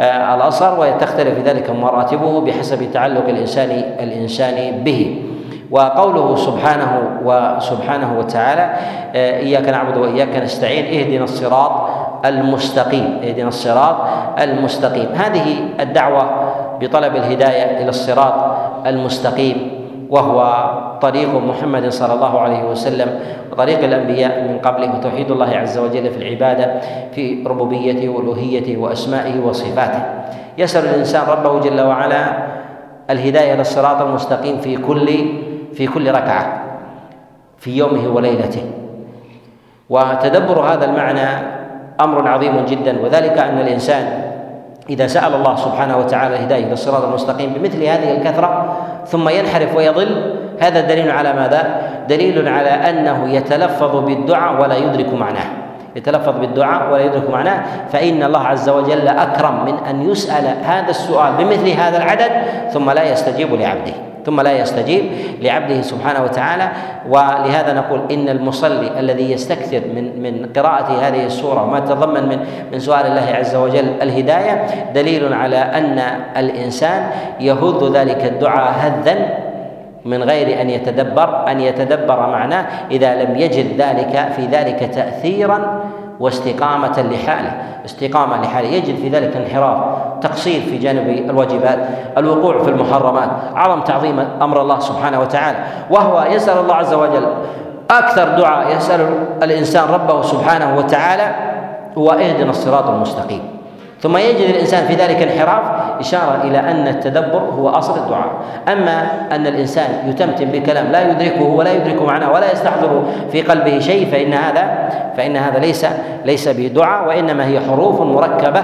آه الأصغر وتختلف في ذلك مراتبه بحسب تعلق الانسان الإنسان به. وقوله سبحانه وسبحانه وتعالى آه إياك نعبد وإياك نستعين اهدنا الصراط المستقيم اهدنا الصراط المستقيم. هذه الدعوة بطلب الهداية إلى الصراط المستقيم وهو طريق محمد صلى الله عليه وسلم وطريق الأنبياء من قبله. وتوحيد الله عز وجل في العبادة في ربوبيته والوهيته وأسمائه وصفاته. يسأل الإنسان ربه جل وعلا الهداية إلى الصراط المستقيم في كل في كل ركعة في يومه وليلته. وتدبر هذا المعنى أمر عظيم جدا وذلك أن الإنسان إذا سأل الله سبحانه وتعالى الهدايه إلى الصراط المستقيم بمثل هذه الكثرة ثم ينحرف ويضل هذا دليل على ماذا؟ دليل على أنه يتلفظ بالدعاء ولا يدرك معناه. يتلفظ بالدعاء ولا يدرك معناه. فإن الله عز وجل أكرم من أن يسأل هذا السؤال بمثل هذا العدد ثم لا يستجيب لعبده. ثم لا يستجيب لعبده سبحانه وتعالى. ولهذا نقول إن المصلي الذي يستكثر من من قراءة هذه السورة وما تضمن من من سؤال الله عز وجل الهداية دليل على أن الإنسان يهض ذلك الدعاء هذا من غير أن يتدبر أن يتدبر معناه إذا لم يجد ذلك في ذلك تاثيرا واستقامة لحاله. استقامة لحاله. يجد في ذلك انحراف تقصير في جانب الواجبات. الوقوع في المحرمات. عظم تعظيم أمر الله سبحانه وتعالى. وهو يسأل الله عز وجل. أكثر دعاء يسأل الإنسان ربه سبحانه وتعالى هو اهدنا الصراط المستقيم. ثم يجد الإنسان في ذلك انحراف. إشارة إلى أن التدبر هو أصل الدعاء. أما أن الإنسان يتمتم بكلام لا يدركه ولا يدرك معناه ولا يستحضر في قلبه شيء فإن هذا فإن هذا ليس ليس بدعاء وإنما هي حروف مركبة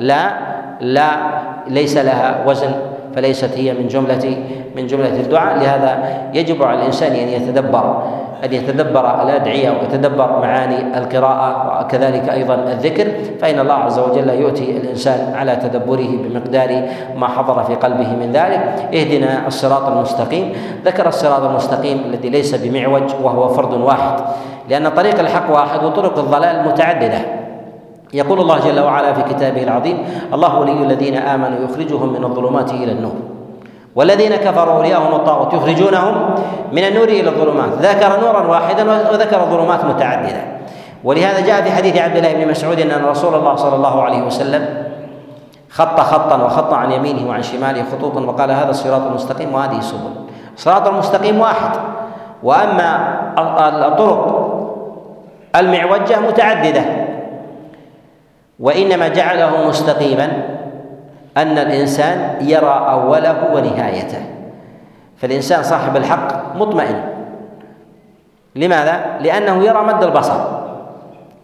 لا لا ليس لها وزن فليست هي من جمله من جملة الدعاء. لهذا يجب على الإنسان أن يتدبر أن يتدبر الأدعية ويتدبر معاني القراءة وكذلك أيضا الذكر. فإن الله عز وجل يؤتي الإنسان على تدبره بمقدار ما حضر في قلبه من ذلك. اهدنا الصراط المستقيم. ذكر الصراط المستقيم الذي ليس بمعوج وهو فرد واحد لأن طريق الحق واحد وطرق الضلال متعددة. يقول الله جل وعلا في كتابه العظيم الله ولي الذين آمنوا يخرجهم من الظلمات إلى النور والذين كفروا أولياءهم الطاغوت يخرجونهم من النور إلى الظلمات ذكر نورا واحدا وذكر ظلمات متعددة. ولهذا جاء في حديث عبد الله بن مسعود أن رسول الله صلى الله عليه وسلم خط خطا وخط عن يمينه وعن شماله خطوطا وقال هذا الصراط المستقيم وهذه السبل. الصراط المستقيم واحد وأما الطرق المعوجة متعددة. وإنما جعله مستقيما أن الإنسان يرى أوله ونهايته. فالإنسان صاحب الحق مطمئن. لماذا؟ لأنه يرى مد البصر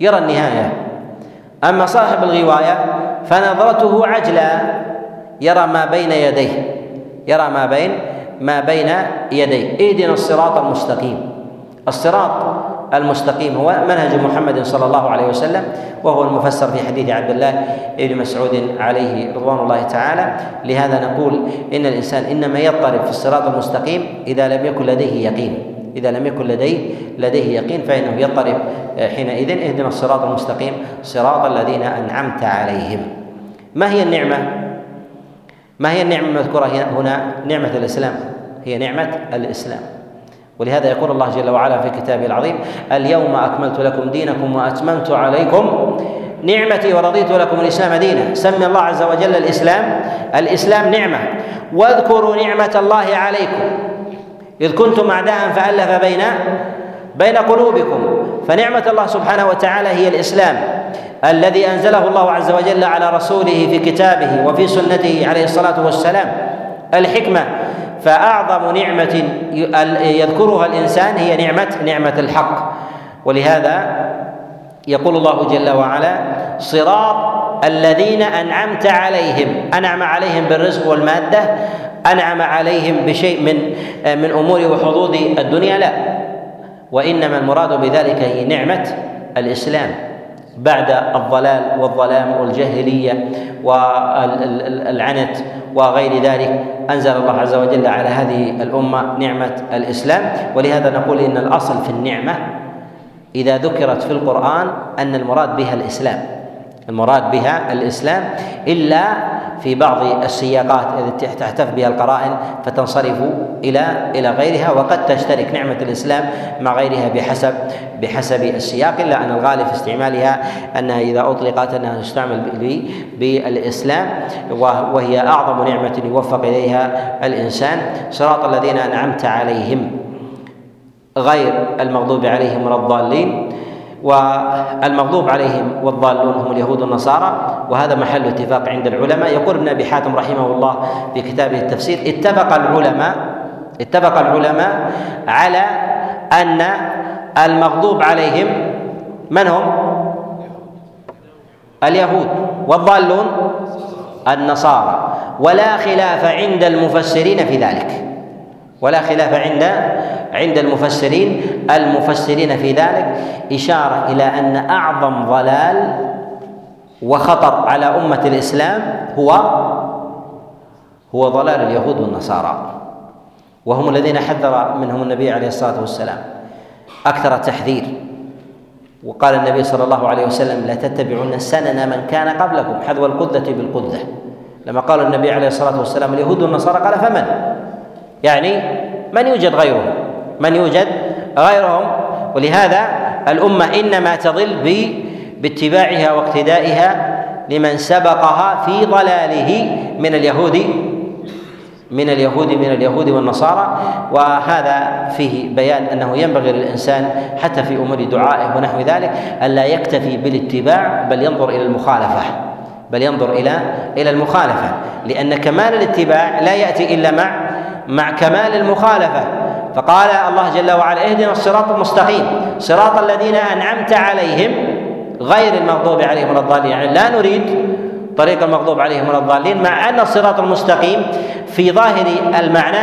يرى النهاية. أما صاحب الغواية فنظرته عجلة يرى ما بين يديه يرى ما بين ما بين يديه. اهدنا الصراط المستقيم. الصراط المستقيم هو منهج محمد صلى الله عليه وسلم وهو المفسر في حديث عبد الله بن مسعود عليه رضوان الله تعالى. لهذا نقول إن الإنسان إنما يضطرب في الصراط المستقيم إذا لم يكن لديه يقين. إذا لم يكن لديه لديه يقين فإنه يضطرب حينئذ اهدنا الصراط المستقيم صراط الذين أنعمت عليهم. ما هي النعمة؟ ما هي النعمة المذكورة هنا؟ نعمة الإسلام. هي نعمة الإسلام. ولهذا يقول الله جل وعلا في كتابه العظيم اليوم أكملت لكم دينكم وأتممت عليكم نعمتي ورضيت لكم الإسلام دينا. سمي الله عز وجل الإسلام الإسلام نعمة. واذكروا نعمة الله عليكم. إذ كنتم أعداء فألف بين بين قلوبكم. فنعمة الله سبحانه وتعالى هي الإسلام الذي أنزله الله عز وجل على رسوله في كتابه وفي سنته عليه الصلاة والسلام. الحكمة فأعظم نعمة يذكرها الإنسان هي نعمة نعمة الحق. ولهذا يقول الله جل وعلا صراط الذين أنعمت عليهم. أنعم عليهم بالرزق والمادة أنعم عليهم بشيء من من أمور وحظوظ الدنيا لا. وإنما المراد بذلك هي نعمة الإسلام. بعد الضلال والظلام والجاهلية والعنت وغير ذلك أنزل الله عز وجل على هذه الأمة نعمة الإسلام. ولهذا نقول إن الأصل في النعمة إذا ذكرت في القرآن أن المراد بها الإسلام. المراد بها الإسلام إلا في بعض السياقات التي تحتف بها القرائن فتنصرف إلى إلى غيرها وقد تشترك نعمة الإسلام مع غيرها بحسب بحسب السياق إلا أن الغالب في استعمالها انها إذا أطلقت أنها تستعمل بالإسلام وهي أعظم نعمة يوفق إليها الإنسان. صراط الذين أنعمت عليهم غير المغضوب عليهم ولا الضالين. والمغضوب عليهم والضالون هم اليهود والنصارى. وهذا محل اتفاق عند العلماء. يقول ابن أبي حاتم رحمه الله في كتابه التفسير اتفق العلماء اتفق العلماء على أن المغضوب عليهم من هم؟ اليهود والضالون النصارى. ولا خلاف عند المفسرين في ذلك. ولا خلاف عند عند المفسرين المفسرين في ذلك إشارة إلى أن أعظم ضلال وخطر على أمة الإسلام هو هو ضلال اليهود والنصارى وهم الذين حذر منهم النبي عليه الصلاة والسلام أكثر التحذير وقال النبي صلى الله عليه وسلم لا تتبعن سنن من كان قبلكم حذو القذة بالقذة لما قال النبي عليه الصلاة والسلام اليهود والنصارى قال فمن؟ يعني من يوجد غيرهم. من يوجد غيرهم. ولهذا الأمة إنما تضل باتباعها واقتدائها لمن سبقها في ضلاله من اليهود من اليهود من اليهود والنصارى. وهذا فيه بيان أنه ينبغي للإنسان حتى في أمور دعائه ونحو ذلك ألا يكتفي بالاتباع بل ينظر إلى المخالفة بل ينظر إلى إلى المخالفة. لأن كمال الاتباع لا يأتي إلا مع مع كمال المخالفة. فقال الله جل وعلا اهدنا الصراط المستقيم. صراط الذين أنعمت عليهم غير المغضوب عليهم ولا الضالين. يعني لا نريد طريق المغضوب عليهم ولا الضالين مع أن الصراط المستقيم في ظاهر المعنى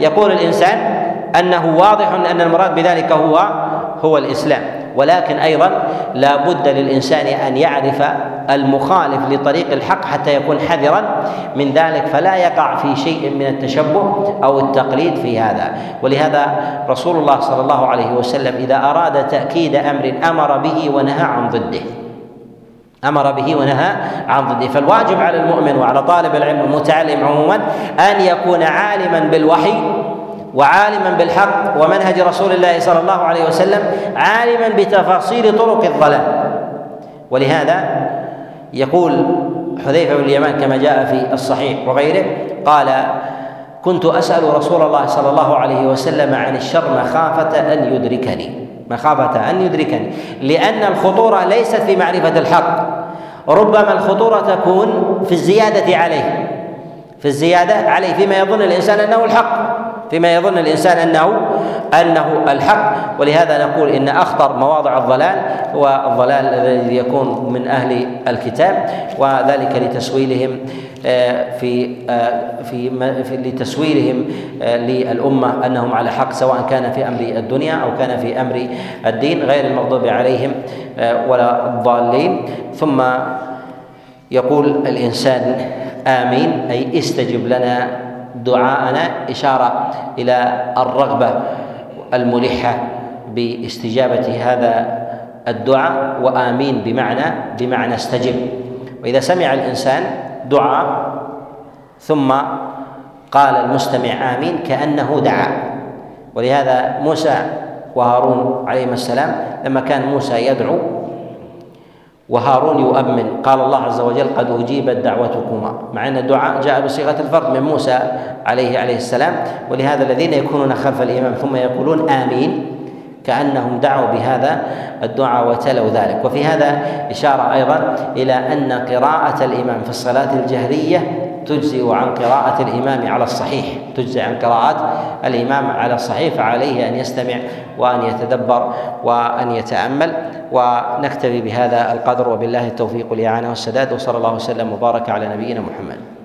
يقول الإنسان أنه واضح أن المراد بذلك هو هو الإسلام. ولكن أيضا لا بد للإنسان أن يعرف المخالف لطريق الحق حتى يكون حذرا. من ذلك فلا يقع في شيء من التشبه أو التقليد في هذا. ولهذا رسول الله صلى الله عليه وسلم إذا أراد تأكيد أمر أمر به ونهى عن ضده. أمر به ونهى عن ضده. فالواجب على المؤمن وعلى طالب العلم المتعلم عموما أن يكون عالما بالوحي وعالما بالحق ومنهج رسول الله صلى الله عليه وسلم عالما بتفاصيل طرق الضلال. ولهذا يقول حذيفة بن اليمان كما جاء في الصحيح وغيره قال كنت أسأل رسول الله صلى الله عليه وسلم عن الشر مخافة أن يدركني. مخافة أن يدركني. لأن الخطورة ليست في معرفة الحق. ربما الخطورة تكون في الزيادة عليه. في الزيادة عليه فيما يظن الإنسان أنه الحق. فيما يظن الإنسان انه أنه الحق. ولهذا نقول إن أخطر مواضع الضلال هو الضلال الذي يكون من أهل الكتاب وذلك لتسويلهم آه، في آه، في لتسويلهم آه، للأمة أنهم على حق سواء كان في أمر الدنيا أو كان في أمر الدين غير المغضوب عليهم ولا الضالين. ثم يقول الإنسان آمين أي استجب لنا دعاءنا إشارة إلى الرغبة الملحة باستجابة هذا الدعاء وآمين بمعنى بمعنى استجب. وإذا سمع الإنسان دعاء ثم قال المستمع آمين كأنه دعا. ولهذا موسى وهارون عليهما السلام لما كان موسى يدعو وهارون يؤمن. قال الله عز وجل قد أجيبت دعوتكما. مع أن الدعاء جاء بصيغة الفرد من موسى عليه عليه السلام. ولهذا الذين يكونون خلف الإمام ثم يقولون آمين كأنهم دعوا بهذا الدعاء وتلوا ذلك. وفي هذا إشارة أيضا إلى أن قراءة الإمام في الصلاة الجهرية تجزئ عن قراءة الإمام على الصحيح. تجزئ عن قراءة الإمام على الصحيح فعليه أن يستمع وأن يتدبر وأن يتأمل. ونكتفي بهذا القدر وبالله التوفيق والإعانة والسداد وصلى الله وسلم وبارك على نبينا محمد.